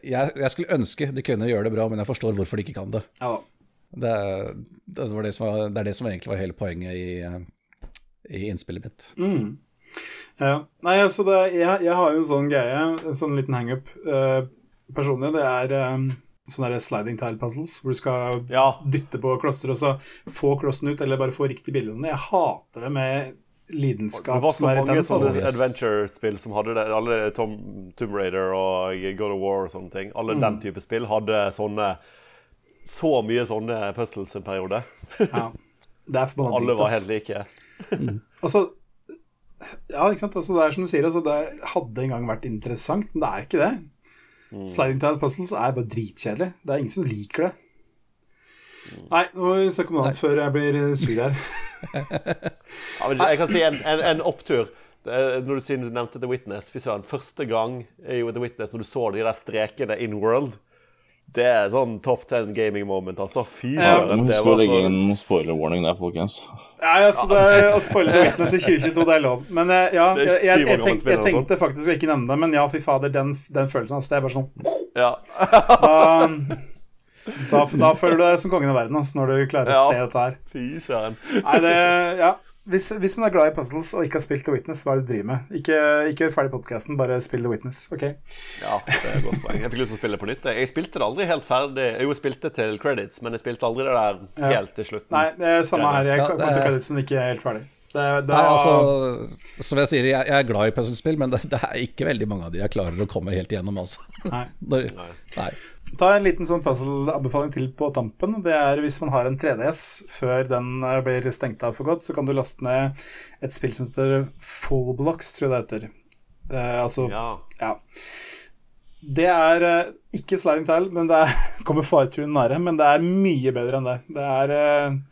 jeg, jeg, skulle ønske de kunne gjøre det bra, men jeg forstår hvorfor de ikke kan det. Ja. Det, det, var det, som var, det er det som egentlig var hele poenget i, uh, i innspillet mitt. Mm. Ja. Nei, altså jeg, har jo en sånn greie, en sånn liten hangup uh, personlig. Det er um, sånne sliding tile puzzles, hvor du skal ja. dytte på klosser og så få klossen ut, eller bare få riktig bilde. Jeg hater det med lidenskap. Det var så mange sånne adventure-spill som hadde det. Alle Tom, Tomb Raider og God of War og sånne ting. Alle mm. den type spill hadde sånne så mye sånne puzzles en periode. ja, det er forbanna Alle var helt like. mm. Altså, ja, ikke sant. Altså, det er som du sier, altså, det hadde en gang vært interessant, men det er ikke det. Mm. Sliding Tile Puzzles er bare dritkjedelig. Det er ingen som liker det. Nei, nå må vi snakke om noe annet før jeg blir eh, sur her. ja, jeg kan si en, en, en opptur. Når du, du nevnte The Witness Fy søren, første gang i The Witness når du så de der strekene in world det er sånn top ten gaming moment, altså. Fy søren. Ja. Skal legge inn spoiler warning der, folkens. Nei, altså, det, Å spoile The Witness i 2022, det er lov. Men eh, ja, jeg, jeg, jeg, tenk, jeg tenkte faktisk å ikke nevne det, men ja, fy fader, den, den følelsen hans, Det er bare sånn ja. da, da, da, føler du deg som kongen av verden altså, når du klarer å se dette her. Fy søren. Nei, det Ja. Hvis, hvis, man er glad i puzzles og ikke har spilt The Witness, hva er det du driver med? Ikke, ikke gjør ferdig podkasten, bare spill The Witness. ok? Ja, det er et godt poeng. Jeg fikk lyst til å spille på nytt. Jeg spilte det aldri helt ferdig. Jeg spilte til credits, men jeg spilte aldri det der helt til slutten. Nei, det er samme her. Jeg kom til credits, men ikke helt ferdig. Det, det, Nei, altså, som jeg sier, jeg, jeg er glad i puslespill, men det, det er ikke veldig mange av de jeg klarer å komme helt igjennom. Altså. nei. Nei. nei. Ta en liten sånn puzzle-anbefaling til på tampen. Det er Hvis man har en 3DS før den eh, blir stengt av for godt, så kan du laste ned et spill som heter Full Blocks, tror jeg det heter. Eh, altså Ja. Ja. Det er eh, ikke sliding tile, men det er, kommer faretruende nære. Men det er mye bedre enn det. Det er eh,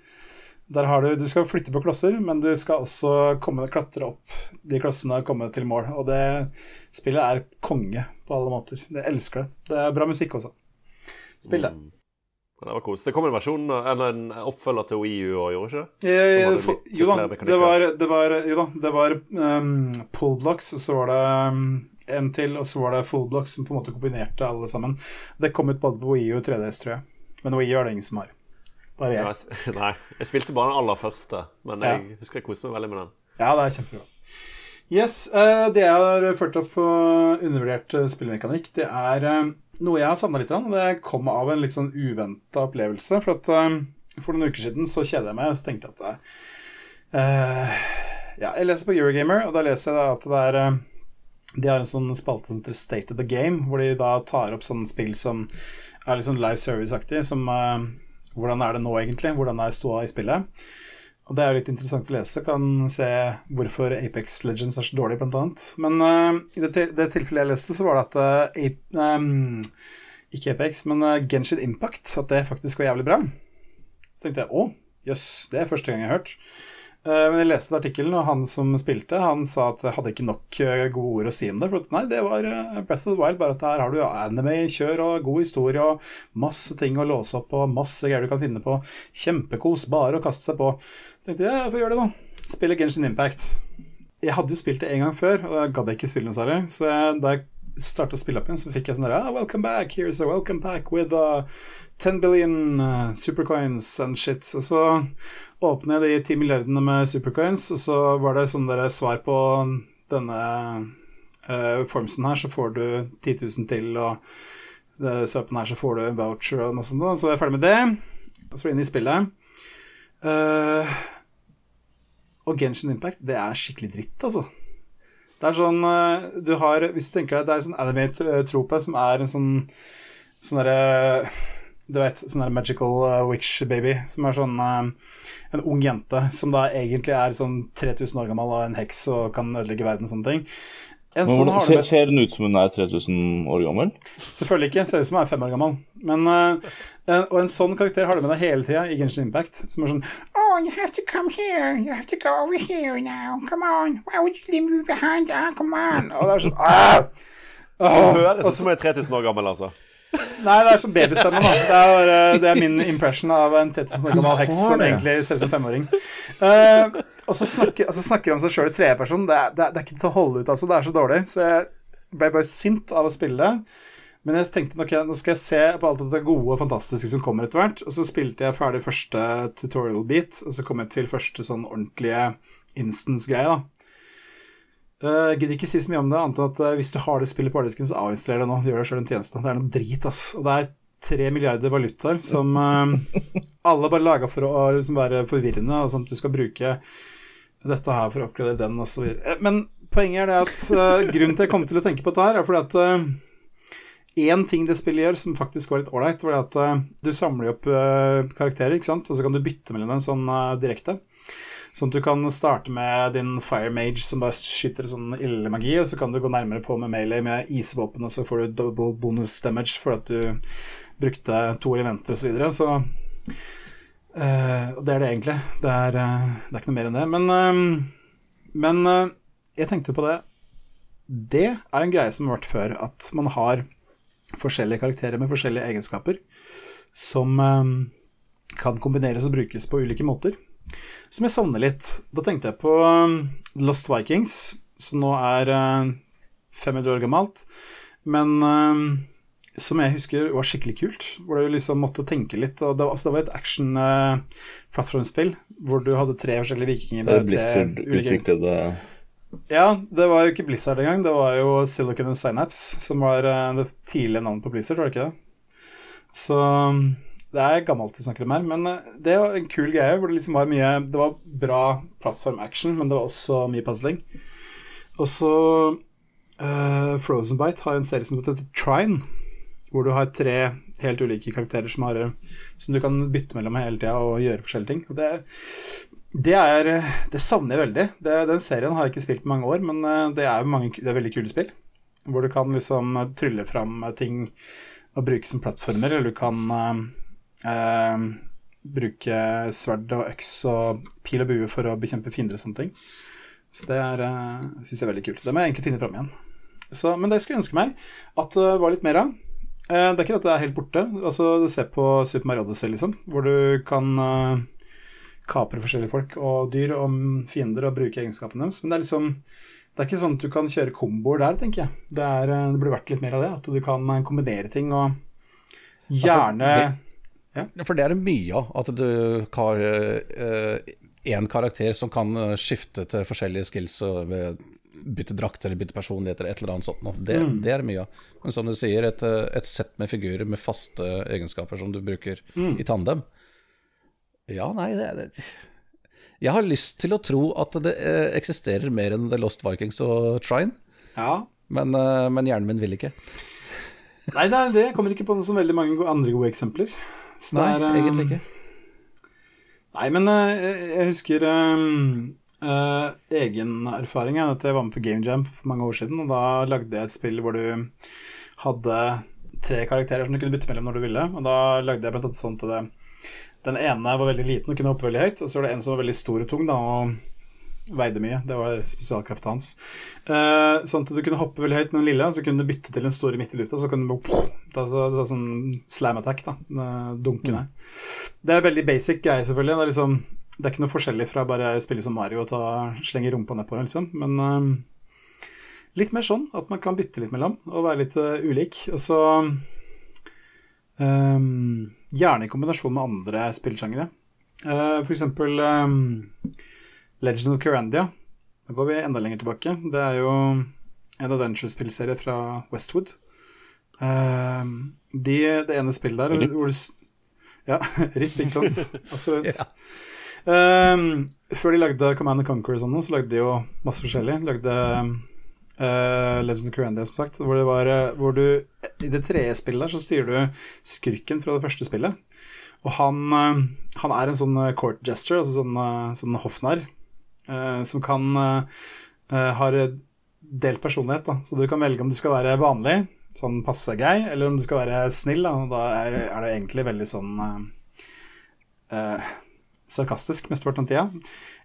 Der har du Du skal flytte på klosser, men du skal også komme klatre opp de klossene og komme til mål. Og det spillet er konge på alle måter. Jeg elsker det. Det er bra musikk også. Spill det. Mm. Det var kos. Det kom en versjon, eller en oppfølger til Wii U og gjorde ikke det? Eh, for- jo da, det var, det var Jo da, det var um, pull blocks, og så var det um, en til, og så var det full blocks som på en måte kombinerte alle sammen. Det kom ut både på Wii U og 3DS, tror jeg. Men Wii U er det ingen som har. Bare Ja, jeg. nei, jeg spilte bare den aller første, men Ja. jeg husker jeg koste meg veldig med den. Ja, det er kjempebra. Yes, eh, det jeg har ført opp på undervurdert eh, spillmekanikk, det er eh, noe jeg har savna litt. og Det kom av en litt sånn uventa opplevelse. For at for noen uker siden så kjeda jeg meg, og så tenkte jeg at uh, Ja, jeg leser på Eurogamer, og da leser jeg at det er De har en sånn spalte som heter State of the Game, hvor de da tar opp sånne spill som er litt sånn live service-aktig, som Hvordan er det nå, egentlig? Hvordan er ståa i spillet? Og det er jo litt interessant å lese. Kan se hvorfor Apex Legends er så dårlig, annet. Men uh, i det, det tilfellet jeg leste, så var det at uh, Ape, um, Ikke Apex, men uh, Genshin Impact, at det faktisk var jævlig bra. Så tenkte jeg å, jøss, det er første gang jeg har hørt. Eh, men jeg leste artikkelen, og han som spilte, han sa at jeg hadde ikke nok eh, gode ord å si om det. For nei, det var eh, Breath of the Wild, bare at her har du anime-kjør og god historie og masse ting å låse opp og masse greier du kan finne på. Kjempekos, bare å kaste seg på. Så tenkte jeg, jeg får gjøre det, da. Spille Genshin Impact. Jeg hadde jo spilt det en gang før, og jeg gadd ikke spille noe særlig. Så jeg, da jeg starta å spille opp igjen, så fikk jeg sånn der ah, Welcome back, here's a welcome back with uh, 10 billion uh, supercoins and shit. Og så åpner jeg de 10 milliardene med supercoins, og så var det sånn dere svar på denne uh, formsen her, så får du 10 000 til, og det svepen her så får du en voucher og noe sånt. Så er jeg ferdig med det. Og så er jeg inne i spillet. Uh, og Genshin Impact, det er skikkelig dritt, altså. Det er sånn eh, Du har Hvis du tenker deg Det er en sånn anime-trope som er en sånn Sånn derre Du vet, sånn der magical uh, witch baby, som er sånn uh, En ung jente som da egentlig er sånn 3000 år gammel og en heks og kan ødelegge verden og sånne ting. En Men sånn har ser, den ut som hun er 3000 år gammel? Selvfølgelig ikke. Ser ut som hun er fem år gammel. Men, uh, en, og en sånn karakter har du med deg hele tida i Genshin Impact. Som er sånn Oh, you have to come here. You have to go over here now. Come on. Why would you leave me behind? Ah, come on. Og det er sånn ah! Det Åh, høres ut som hun er 3000 år gammel, altså. Nei, det er som babystemme, da. Det er, det er min impression av en 3000 år gammel heks som egentlig ser ut som femåring. Uh, og så snakker, altså snakker om seg sjøl i tredjeperson. Det, det, det er ikke til å holde ut, altså. Det er så dårlig. Så jeg ble bare sint av å spille det. Men jeg tenkte ok, nå skal jeg se på alt det gode og fantastiske som kommer etter hvert. Og så spilte jeg ferdig første tutorial beat, og så kom jeg til første sånn ordentlige instance-greie, da. Uh, gidder ikke si så mye om det, annet enn at uh, hvis du har det spillet på harddisken, så avinstaller det nå. Gjør deg sjøl en tjeneste. Det er noe drit, ass. Og det er tre milliarder valutaer som uh, alle bare laga for å liksom være forvirrende, og sånn at du skal bruke dette her for å oppgradere den, og så. Eh, Men poenget er det at grunnen til jeg kom til å tenke på dette her, er fordi at Én ting det spillet gjør som faktisk var litt ålreit, var at du samler opp karakterer, ikke sant, og så kan du bytte mellom dem sånn direkte. Sånn at du kan starte med din fire mage som bare skyter sånn ildmagi, og så kan du gå nærmere på med melee med isvåpen, og så får du double bonus damage for at du brukte to elementer og så videre. Så uh, Og det er det egentlig. Det er, uh, det er ikke noe mer enn det. Men, uh, men jeg tenkte på det. Det er en greie som har vært før, at man har forskjellige karakterer med forskjellige egenskaper som kan kombineres og brukes på ulike måter som jeg savner litt. Da tenkte jeg på um, Lost Vikings, som nå er uh, 500 år gammelt, men um, som jeg husker var skikkelig kult. Hvor du liksom måtte tenke litt. Og det, var, altså det var et action-plattformspill uh, hvor du hadde tre forskjellige vikinger er med Blizzard utviklede Ja, det var jo ikke Blizzard engang. Det var jo Silicon and Synapse, som var uh, det tidlige navnet på Blizzard, var det ikke det? Så um, Det er gammelt vi snakker om her, men eh, det var en kul greie hvor det liksom var mye Det var bra plattform-action, men det var også mye puzzling. Og så uh, Frozen Bite har en serie som heter Trine, hvor du har tre helt ulike karakterer som, har, som du kan bytte mellom hele tida og gjøre forskjellige ting. Og det, det er Det savner jeg veldig. Det, den serien har jeg ikke spilt på mange år, men eh, det er, mange, det er veldig kule spill. Hvor du kan liksom trylle fram ting og bruke som plattformer, eller du kan eh, eh, bruke sverd og øks og pil og bue for å bekjempe fiender og sånne ting. Så det er, uh, syns jeg er veldig kult. Det må jeg egentlig finne fram igjen. Så, men det skulle jeg ønske meg at det var litt mer av. Eh, det er ikke at det er helt borte. Altså, ser på Super Mario Odyssey, liksom, hvor du kan uh, kapre forskjellige folk og dyr og fiender og bruke egenskapene deres. Men det er liksom det er ikke sånn at du kan kjøre komboer der, tenker jeg. Det, er, det burde vært litt mer av det. At du kan kombinere ting og gjerne ja. For det er det mye av. At du har én uh, karakter som kan skifte til forskjellige skills ved bytte drakt eller bytte personlighet eller et eller annet sånt. Det, mm. det er det mye av. Men som du sier, et, et sett med figurer med faste egenskaper som du bruker mm. i tandem. Ja, nei, det, det Jeg har lyst til å tro at det eh, eksisterer mer enn The Lost Vikings og Trine, ja. men, men hjernen min vil ikke. nei, det, er det kommer ikke på så veldig mange andre gode eksempler. Så nei, er, egentlig ikke. Nei, men uh, jeg husker um, Uh, egen erfaring er at jeg var med på Game Jam for mange år siden. Og da lagde jeg et spill hvor du hadde tre karakterer som du kunne bytte mellom når du ville. Og da lagde jeg blant annet sånn til det, den ene var veldig liten og kunne hoppe veldig høyt. Og så var det en som var veldig stor og tung da, og veide mye. Det var spesialkraften hans. Uh, sånn at du kunne hoppe veldig høyt med den lille, så kunne du bytte til den store midt i lufta. Så kunne du bare ta så, ta sånn slam attack, da. Dunke ned. Mm. Det er veldig basic greie, selvfølgelig. Det er liksom det er ikke noe forskjellig fra bare å spille som Mario og ta, slenge rumpa nedpå, liksom. Men uh, litt mer sånn at man kan bytte litt mellom og være litt uh, ulik. Og så um, gjerne i kombinasjon med andre spillsjangere. Uh, for eksempel um, Legend of Curandia. Da går vi enda lenger tilbake. Det er jo en adventure-spillserie fra Westwood. Uh, de, det ene spillet der hvor du, Ja, RIP, ikke sant? Absolutt. ja. Um, før de lagde Command and Conquer og sånn, så lagde de jo masse forskjellig. De lagde uh, Legend of Curandia, som sagt, hvor, det var, eh, hvor du I det tredje spillet der så styrer du skurken fra det første spillet. Og han, uh, han er en sånn court gesture, altså sånn, uh, sånn hoffnarr, som kan ha delt personlighet. Da. Så du kan velge om du skal være vanlig, sånn passe gøy, eller om du skal være snill. Da, da er, er det egentlig veldig sånn sarkastisk mesteparten av tida,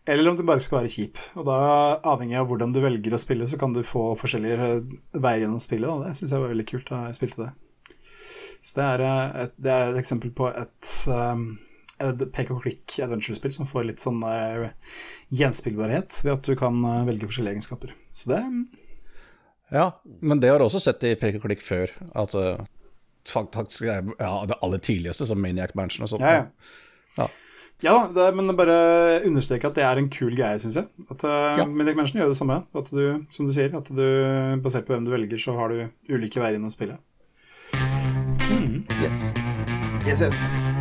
eller om du bare skal være kjip. Og da, avhengig av hvordan du velger å spille, så kan du få forskjellige veier gjennom spillet. Og det syns jeg var veldig kult da jeg spilte det. Så det er eh, et, det er et eksempel på et, um, pek og klikk adventure-spill som får litt sånn uh, gjenspillbarhet ved at du kan uh, velge forskjellige egenskaper. Så det Ja, men det har du også sett i pek og klikk før. At uh, faktisk ja, det aller tidligste, som Maniac Mansion og sånt. Ja, ja. ja. Ja, det, men bare understreke at det er en kul greie, syns jeg. At, ja. Medic Mansion gjør det samme. At du, som du sier, at du, basert på hvem du velger, så har du ulike veier inn å spille. Mm. Yes. Yes, yes.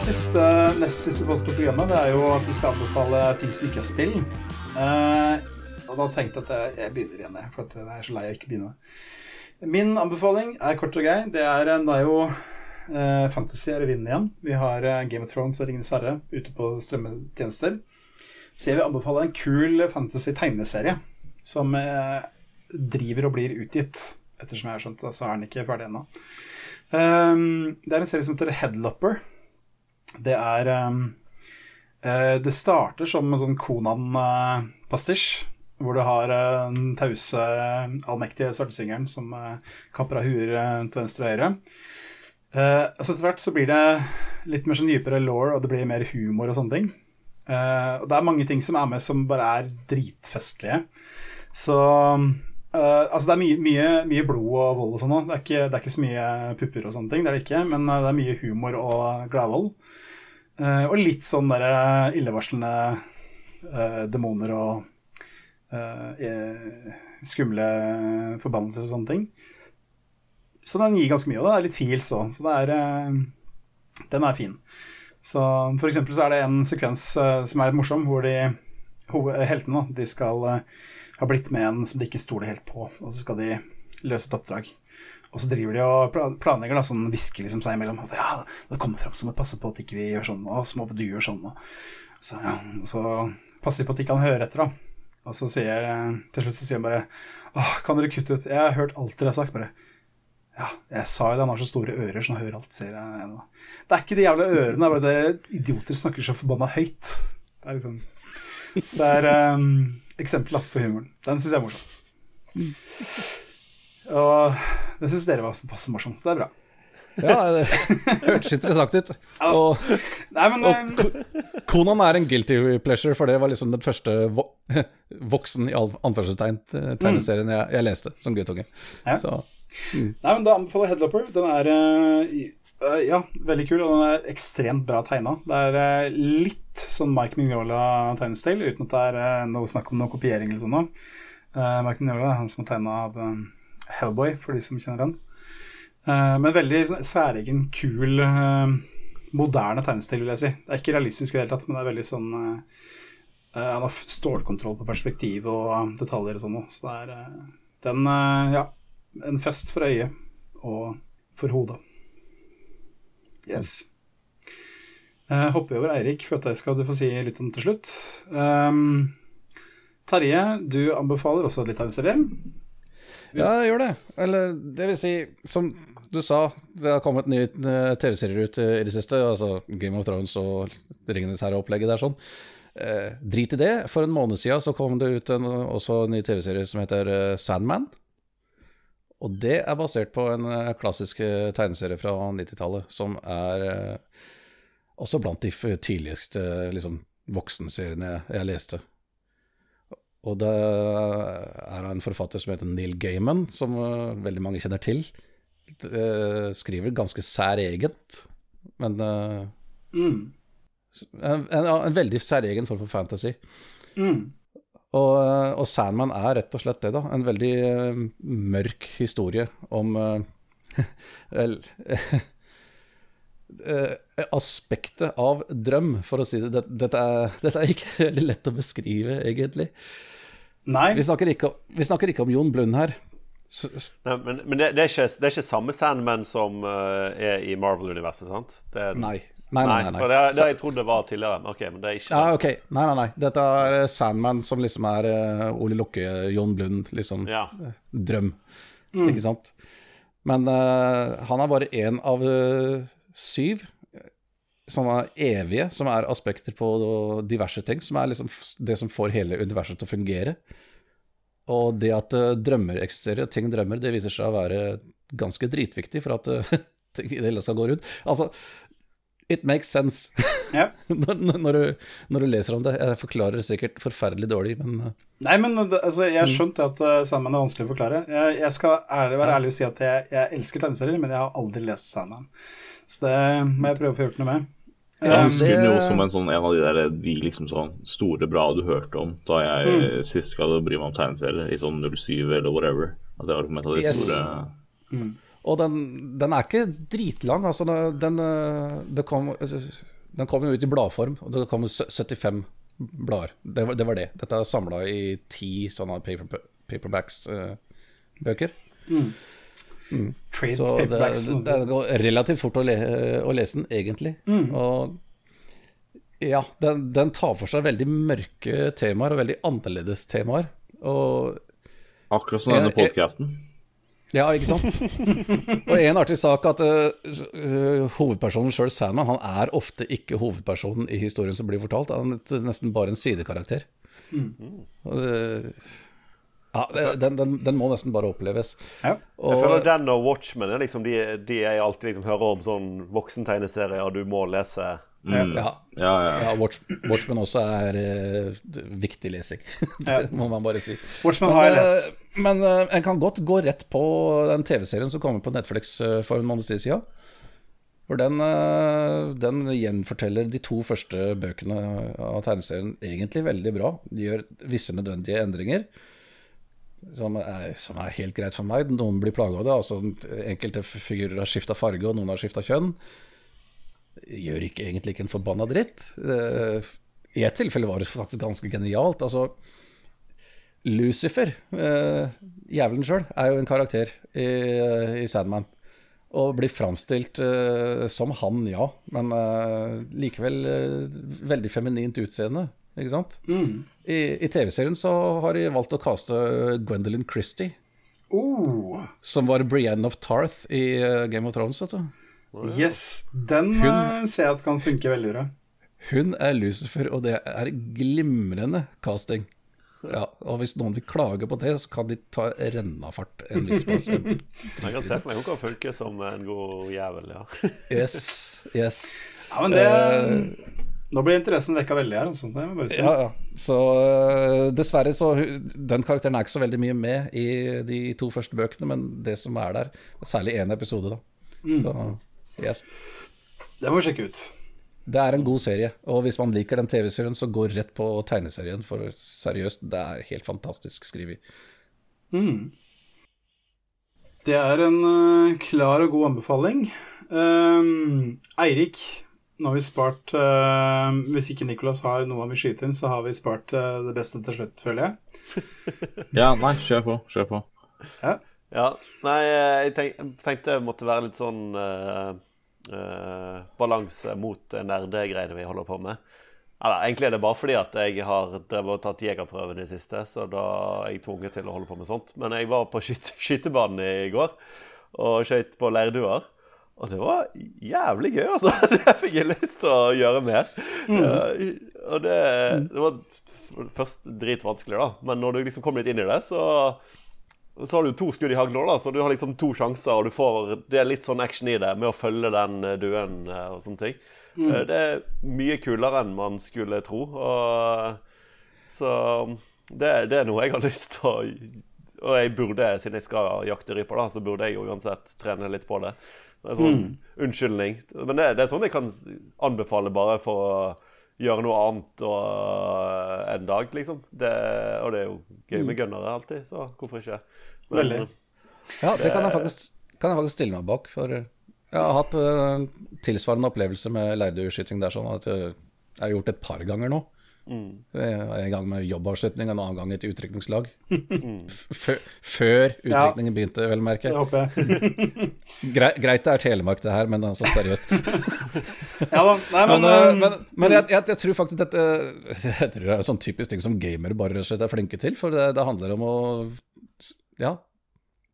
Siste, nest siste post på programmet det er jo at vi skal anbefale ting som ikke er spill. Uh, og da tenkte jeg at jeg, jeg begynner igjen, for at jeg er så lei av ikke begynne. Min anbefaling er kort og grei. Det er, det er jo uh, Fantasy er i vinden igjen. Vi har uh, Game of Thrones og Ringenes herre ute på strømmetjenester. Så jeg vil anbefale en kul fantasy-tegneserie som driver og blir utgitt. Ettersom jeg har skjønt det, så er den ikke ferdig ennå. Um, det er en serie som heter Headlopper det er um, uh, Det starter som en sånn Konan-pastisj. hvor du har eh, den tause, allmektige svartesvingeren som eh, kapper av huer eh, til venstre og høyre. Eh, altså Etter hvert så blir det litt mer sånn dypere law, og det blir mer humor og sånne ting. Eh, og det er mange ting som er med som bare er dritfestlige. Så eh, Altså, det er mye, mye, mye blod og vold og sånn òg. Det, det er ikke så mye pupper og sånne ting, det er det ikke, men eh, det er mye humor og gladvold. Uh, og litt sånn derre illevarslende uh, demoner og skumle forbannelser og sånne ting. Så den gir ganske mye, og det er litt feels òg, så er Den er fin. Så for eksempel så er det en sekvens som er morsom, hvor de heltene de skal eh, ha blitt med en som de ikke stoler helt på, og så skal de løse et oppdrag. Og så driver de og planlegger, da, sånn hvisker liksom seg imellom. At ja, det kommer fram, så må passe på at ikke vi gjør sånn, og så må du gjøre sånn. Og så, ja, og så passer de på at de kan høre etter, da. Og så sier til slutt så sier han bare Åh, kan dere kutte ut Jeg har hørt alt dere har sagt, bare. Ja, jeg sa jo det, han har så store ører, så han hører alt, sier jeg. ennå. Det er ikke de jævla ørene, det er bare det idioter snakker så forbanna høyt. Det er liksom Så det er um, eksempel da, på humoren. Den syns jeg er morsom. Og det syns dere var passe morsom, så det er bra. Ja, det hørtes interessant ut. Og, Nei, men og Konan Conan er en guilty pleasure, for det var liksom den første vo voksen i anførselstegn eh, tegneserien jeg, jeg leste som guttunge. Ja. Så Nei, men da anbefaler jeg Headlopper. Den er eh, eh, ja, veldig kul, og den er ekstremt bra tegna. Det er eh, litt sånn Mike Mignola-tegnestil, uten at det er eh, noe snakk om noe kopiering eller sånn. Eh, Mike Mignola er han som har tegna av eh, Hellboy, for de som kjenner den. Uh, men veldig sånn særegen, kul, uh, moderne tegnestil, vil jeg si. Det er ikke realistisk i det hele tatt, men det er veldig sånn eh, eh, Han har stålkontroll på perspektiv og eh, detaljer og sånn òg, så det er eh, den eh, Ja, en fest for øyet og for hodet. Yes. Jeg hopper over Eirik, for at det skal du få si litt om til slutt. Um, Terje, du anbefaler også litt av en serie? ja, jeg gjør det. Eller det vil si, som du sa, det har kommet nye eh, TV-serier ut eh, i det siste. Altså Game of Thrones og Ringenes herre-opplegget der sånn. Eh, drit i det. For en måned siden så kom det ut en, også en ny TV-serie som heter eh, Sandman. Og det er basert på en eh, klassisk eh, tegneserie fra 90-tallet, som er eh, også blant de tidligste liksom, voksenseriene jeg, leste. Og det er en forfatter som heter Neil Gaiman, som veldig mange kjenner til. Skriver ganske særegent, men Mm. en, en, en veldig særegen form for fantasy. Mm. Og, eh, og Sandman er rett og slett det, da. En veldig uh, mørk historie om uh, vel, uh, aspektet av drøm, for å si det. Dette, dette, er, dette er ikke veldig lett å beskrive, egentlig. Nei, Vi snakker ikke, vi snakker ikke om Jon Blund her. Nei, men men det, det, er ikke, det er ikke samme Sandman som uh, er i Marvel-universet, sant? Det er, nei. Nei, nei, nei. nei. Det, er- det har jeg trodd det var tidligere. Ok, men det er ikke Ja, okay. Nei, nei, nei. Dette er eh, Sandman som liksom er uh, Ole Lokke, Jon Blund, liksom. Ja. Drøm. Ikke sant? Men uh, han er bare én av syv sånne evige, som er aspekter på diverse ting, som er liksom f- det som får hele universet til å fungere. Og det at eh, drømmer eksisterer, ting drømmer, det viser seg å være ganske dritviktig for at eh, ting i det hele skal gå rundt. Altså, it makes sense Ja. når, når, du, når du leser om det. Jeg forklarer det sikkert forferdelig dårlig, men eh, Nei men altså, jeg skjønte at uh, Sandman er vanskelig å forklare. Jeg, jeg skal ærlig, være ærlig og si at jeg, jeg elsker tegneserier, men jeg har aldri lest Sandman. Så det må jeg prøve å få gjort noe med. Jeg husker husker den jo som en sånn en av de der de liksom sånn store bra du hørte om da jeg Mm. sist skal bry meg om tegneserier i sånn 07 eller whatever. At det var et av de Yes. store Og den, den er ikke dritlang. Altså, den, den, eh, det kom, den kom jo ut i bladform, og det kom 75 blader. Det var det. Var det. Dette er samla i ti sånne paper, paperbacks-bøker. Uh, Så det, Så det, det går relativt fort å, le, å lese den, egentlig. Og ja, den, den tar for seg veldig mørke temaer, og veldig annerledes temaer. Og Akkurat som denne podkasten. Ja, ikke sant? Og en artig sak at uh, hovedpersonen sjøl, Sandman, han er ofte ikke hovedpersonen i historien som blir fortalt. Han er nesten bare en sidekarakter. Og det- Ja, den, den, den må nesten bare oppleves. Ja. Og, Jeg føler den og Watchmen er liksom de, de jeg alltid liksom hører om sånn voksentegneserier du må lese. Mm. ja, Ja, ja. ja, Watch, Watchmen også er uh, viktig lesing. Ja. det må man bare si. Watchmen har jeg Men, lest. eh, Men uh, en kan godt gå rett på den TV-serien som kommer på Netflix uh, for en måneds tid siden. For den, eh, den gjenforteller de to første bøkene av tegneserien egentlig veldig bra. De gjør visse nødvendige endringer. Som er, som er helt greit for meg. Noen blir plaga av det. Altså, enkelte figurer har skifta farge, og noen har skifta kjønn. Gjør ikke, egentlig ikke en forbanna dritt. Eh, I et tilfelle var det faktisk ganske genialt. Altså, Lucifer, eh, jævelen sjøl, er jo en karakter i, i Sandman. Og blir framstilt eh, som han, ja, men eh, likevel eh, veldig feminint utseende. Ikke sant? I, i TV-serien så har de valgt å kaste Gwendolyn Christie, Oh, som var Brienne of Tarth i eh, Game of Thrones, vet du. yes. Den hun, ser jeg at kan funke veldig bra. Hun er Lucifer, og det er glimrende casting. Ja, og hvis noen vil klage på det, så kan de ta rennafart en viss plass. Jeg kan se for meg hun kan funke som en god jævel, ja. Yes, yes. Ja, men det Nå blir interessen vekka veldig her, bare si. Ja, ja. Så øh, dessverre så Den karakteren er ikke så veldig mye med i de to første bøkene, men det som er der, er særlig én episode, da. Så yes. Det må vi sjekke ut. Det er en god serie, og hvis man liker den TV-serien, så gå rett på tegneserien, for seriøst, det er helt fantastisk skrevet. Det er en eh, klar og god anbefaling. Um, Eirik, nå har vi spart uh, Hvis ikke Nicolas har noe han vil skyte inn, så har vi spart uh, det beste til slutt, føler jeg. ja nei, kjør på. Kjør på. Ja, nei, jeg tenk, tenkte det måtte være litt sånn uh, eh, balanse mot nerdegreiene vi holder på med. Eller, egentlig er det bare fordi at jeg har drevet og tatt jegerprøven i det siste, så da er jeg tvunget til å holde på med sånt. Men jeg var på skyte, skytebanen i går og skøyt på leirduer. Og det var jævlig gøy, altså. Det fikk jeg lyst til å gjøre mer. Eh, og det, det var først dritvanskelig, da. Men når du liksom kom litt inn i det, så så har du to skudd i hagla, da, så du har liksom to sjanser, og du får Det er litt sånn action i det med å følge den eh, duen eh, og sånne ting. Eh, Det er mye kulere enn man skulle tro. Og, så det, det er noe jeg har lyst til å Og jeg burde, siden jeg skal jakte ryper, da, så burde jeg jo uansett trene litt på det. Det er sånn unnskyldning. Men det, det er sånn jeg kan anbefale bare for å gjøre noe annet og, en dag, liksom. Det, og det er jo gøy med gunnere alltid, så hvorfor ikke? Men- Veldig. Ja, det kan jeg faktisk, kan jeg faktisk stille meg bak. For jeg har hatt uh, tilsvarende opplevelse med leirdueskyting der, sånn at jeg har gjort det et par ganger nå. En gang med jobbavslutning, en annen gang et utrykningslag. Mm. Før utrykningen begynte, vel å merke. Det håper jeg. Gre greit det er Telemark, det her, men altså seriøst. Ja da. Nei, men, Men, øh, eh, men, men jeg, jeg, jeg tror faktisk dette Jeg tror det er sånn typisk ting som gamere bare rett og slett er flinke til. For det, det handler om å Ja.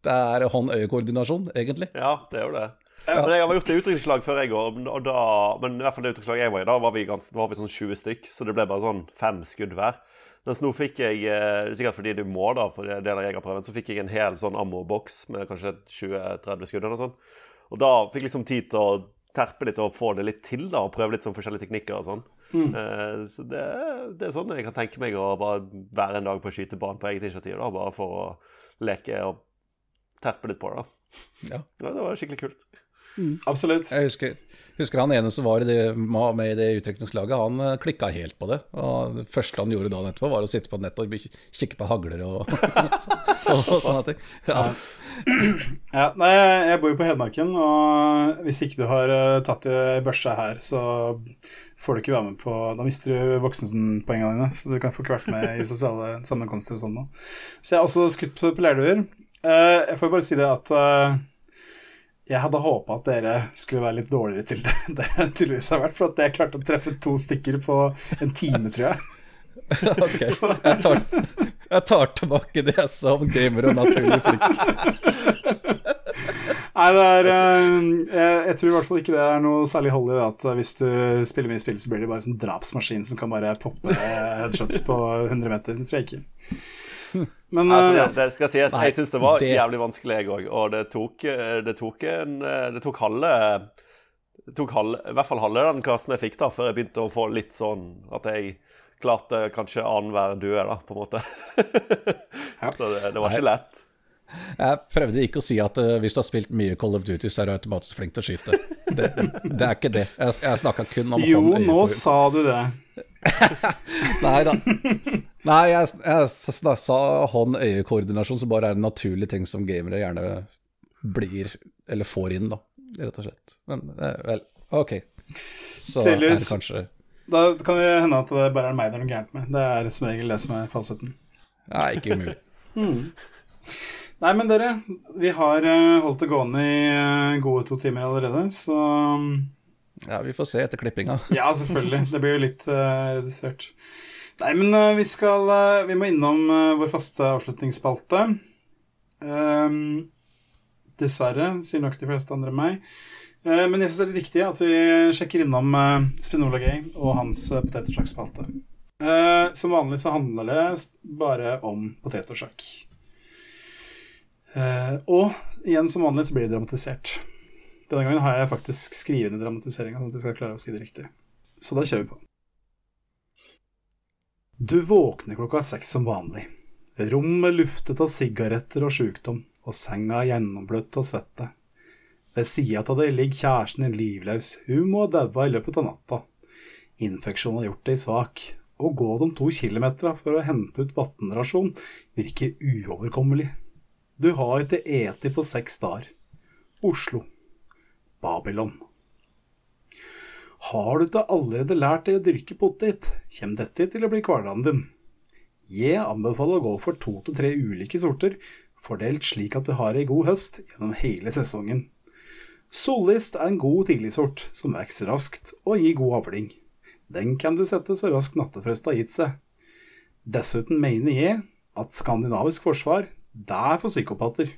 Det er hånd-øye-koordinasjon, egentlig. Ja, det er jo det. Men jeg har gjort det i utdrikningslag før jeg går, og da, men i hvert fall det utdrikningslaget jeg var i, da var vi, ganske, da var vi sånn 20 stykk, så det ble bare sånn fem skudd hver. Mens nå fikk jeg, eh, sikkert fordi du må da, for det del av jegerprøven, så fikk jeg en hel sånn ammo-boks med kanskje 20-30 skudd eller noe sånt. Og da fikk jeg liksom tid til å terpe litt og få det litt til, da, og prøve litt sånn forskjellige teknikker og sånn. Eh, så det, det er sånn jeg kan tenke meg å bare være en dag på skytebanen på eget initiativ, da, bare for å leke og terpe litt på det. Ja. Ja, det var skikkelig kult. Absolutt. Jeg husker, husker han ene som var det, med i det utrykningslaget, han eh, klikka helt på det. Og det første han gjorde dagen etterpå, var å sitte på nettet og kikke på hagler og, og, sånne ting. Ja. Ja, nei, jeg bor jo på Hedmarken, og hvis ikke du har eh, tatt i børsa her, så får du ikke være med på Da mister du voksenpoengene dine, så du kan få ikke vært med i sosiale sammenkomster og sånn. Så jeg har også skutt på, lærduer. Eh, jeg får bare si det at jeg hadde håpa at dere skulle være litt dårligere til det enn det tydeligvis har vært, for at jeg klarte å treffe to stykker på en time, tror jeg. Ok, jeg tar, jeg tar tilbake det jeg sa om gamer og naturlig flink. Nei, det er eh, jeg, jeg tror i hvert fall ikke det er noe særlig hold i det at hvis du spiller mye spill, så blir det bare en sånn drapsmaskin som kan bare poppe headshots på 100 meter. Det tror jeg ikke. Men Altså, eh, det, det skal sies, Nei, jeg syns det var det- jævlig vanskelig, jeg òg. Og det tok, det tok en Det tok halve det tok halve, I hvert fall halve den kassen jeg fikk, da, før jeg begynte å få litt sånn at jeg klarte kanskje annenhver due, da, på en måte. Så det, det var ikke lett. Jeg prøvde ikke å si at uh, hvis du har spilt mye Call of Duty, så er du automatisk flink til å skyte. Det, det er ikke det. Jeg, jeg snakka kun om jo, nå sa du det. Nei da. Nei, jeg, jeg sa hånd-øye-koordinasjon, som bare er en naturlig ting som gamere gjerne blir, eller får inn, da, rett og slett. Men eh, vel, ok. Så Tydeligvis. kanskje Da kan det hende at det bare er meg det er noe gærent med. Det er som regel det som er fasiten. Nei, ikke umulig. Nei, men dere, vi har eh, holdt det gående i eh, gode to timer allerede, så Ja, vi får se etter klippinga. Ja, selvfølgelig. Det blir jo litt eh, redusert. Nei, men uh, vi skal uh, Vi må innom vår faste avslutningsspalte. Um, dessverre, sier nok de fleste andre enn meg. Men jeg syns det er litt viktig at vi sjekker innom uh, Spinola Gay og hans uh, potetosjakkspalte. Eh, som vanlig så handler det bare om potetosjakk. Eh, og igjen som vanlig så blir det dramatisert. Denne gangen har jeg faktisk skrevet ned dramatiseringa, sånn at jeg skal klare å si det riktig. Så da kjører vi på. Du våkner klokka seks som vanlig. Rommet luftet av sigaretter og sjukdom, og senga er gjennombløtt av svette. Ved sida av deg ligger kjæresten din livløs, hun må ha daua i løpet av natta. Infeksjonen har gjort deg svak, Å gå de to kilometerne for å hente ut vannrasjon virker uoverkommelig. Du har ikke eti på seks dager. Oslo. Babylon. Har du ikke allerede lært deg å dyrke potet, kommer dette til å bli hverdagen din. Jeg anbefaler å gå for to til tre ulike sorter, fordelt slik at du har ei god høst gjennom hele sesongen. Sollist er en god tidligsort som vokser raskt og gir god avling. Den kan du sette så raskt nattefrost har gitt seg. Dessuten mener jeg at skandinavisk forsvar, det er for psykopater.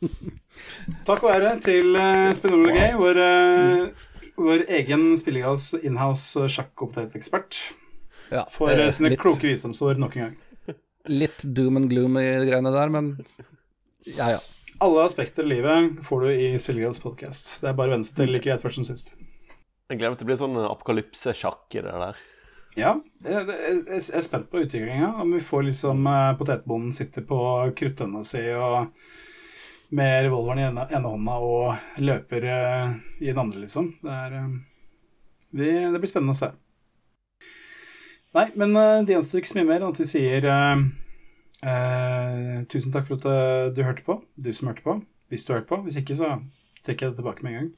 Takk og ære til uh, Spinola Gay, vår, eh, vår egen Spillegas inhouse sjakk- og potetekspert, Ja, for eh, uh, sine litt, kloke visdomsord nok en gang. litt doom and gloom i greiene der, men ja ja. Alle aspekter i livet får du i Spillegas podkast. Det er bare å venne seg til like greit først som sist. Jeg gleder meg til å bli sånn apokalypse-sjakk i det der. Ja, jeg, jeg, jeg er spent på utviklinga. Om vi får liksom uh, potetbonden sitter på kruttønna si og med revolveren i ene, ene hånda og løper eh, i den andre, liksom. Det, er, eh, vi, det blir spennende å se. Nei, men eh, det gjenstår ikke så mye mer enn at vi sier eh, eh, tusen takk for at du hørte på, du som hørte på. Hvis du hørte på. Hvis ikke, så trekker jeg det tilbake med en gang.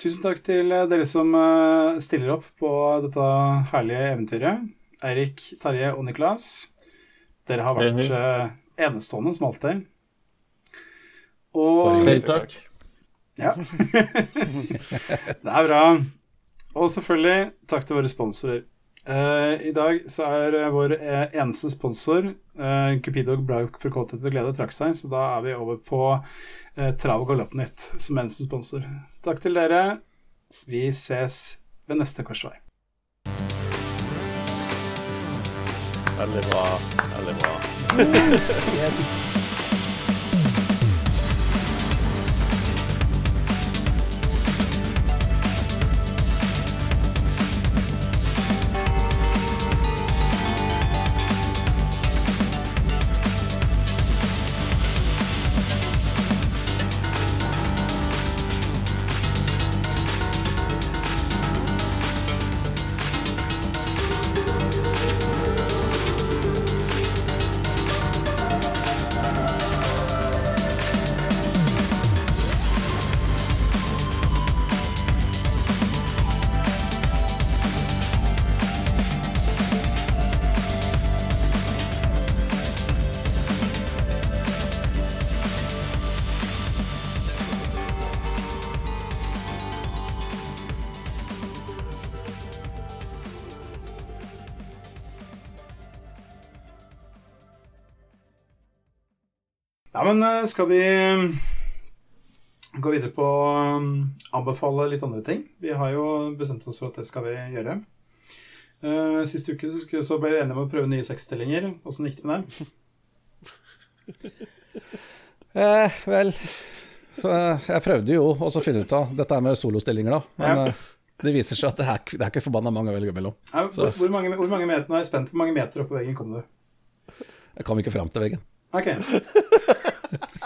Tusen takk til dere som stiller opp på dette herlige eventyret. Eirik, Terje og Niklas. Dere har vært enestående som alltid. Og Hei, takk. ja. det er bra. Og selvfølgelig takk til våre sponsorer. Uh, I dag så er eh, vår eh, eneste sponsor uh, Cupidog Blauk for kåthet og glede trakk seg, så da er vi over på uh, Trav og Galoppnytt som eneste sponsor. Takk til dere. Vi ses ved neste korsvei. Veldig bra. Veldig bra. Yes. Men eh, skal vi mm, gå videre på å anbefale litt andre ting? Vi har jo bestemt oss for at det skal vi gjøre. Eh, Sist uke så, ble vi enige om å prøve nye sexstillinger. Åssen gikk det med det? Eh, vel så Jeg prøvde jo å finne ut av dette med solostillinger, da. Men Ja. eh, det viser seg at det er, det er ikke forbanna mange å velge mellom. Ja, hvor, hvor, mange, hvor mange meter, nå er jeg spent. Hvor mange meter opp på veggen kom du? Jeg kom ikke fram til veggen. Ok.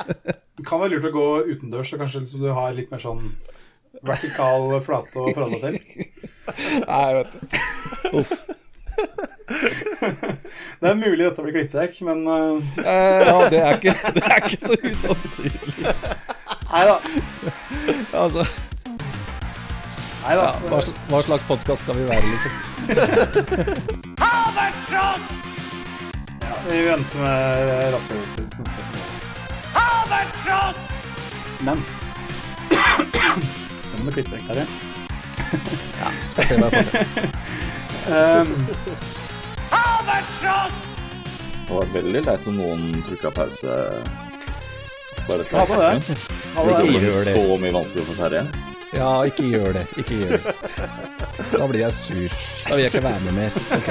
Det kan være lurt å gå utendørs, så kanskje liksom du har litt mer sånn vertikal flate å forholde deg til. Nei, vet du. Uff. Det er mulig dette blir klippet vekk, men uh, Eh, ja, det er ikke, det er ikke så usannsynlig. Nei da. Altså, Nei da. ja, hva, sl hva slags podkast skal vi være, liksom? Ja, vi venter med rasshølstur uke. Men Det må du klippe vekk, Ja, Skal se hva jeg får til. Um, Det var veldig leit om noen trykka pause. Bare det. hadde det. Hadde Det ble gjør det. så mye vanskeligere for Terje. Ja, ikke gjør det. Ikke gjør det. Da blir jeg sur. Da vil jeg ikke være med mer. Ok.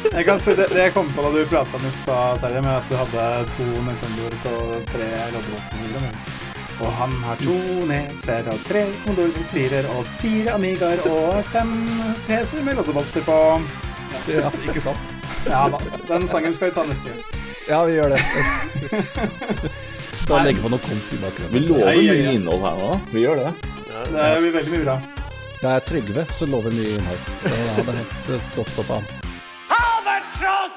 Jeg kan si det, det jeg kom på da du prata om i stad, Terje, med at du hadde to Nintendoer og tre Loddebåter. Og han har to neser og tre Commodore 64 og fire Amigaer og fem PC-er med loddebolter på. Ja, ikke sant? Ja da, den sangen skal vi ta neste gang. Ja, vi gjør det. Da legge på noe komp i Vi lover Ja, ja, ja. mye innhold her nå. Vi gjør det. Det blir veldig mye bra. Det er Trygve som lover mye innhold. Det hadde det helt stopp, stopp han.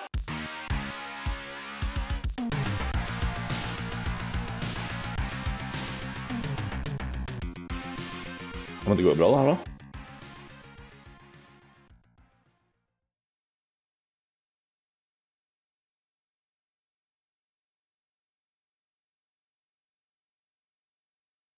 Men det går bra, det her, da?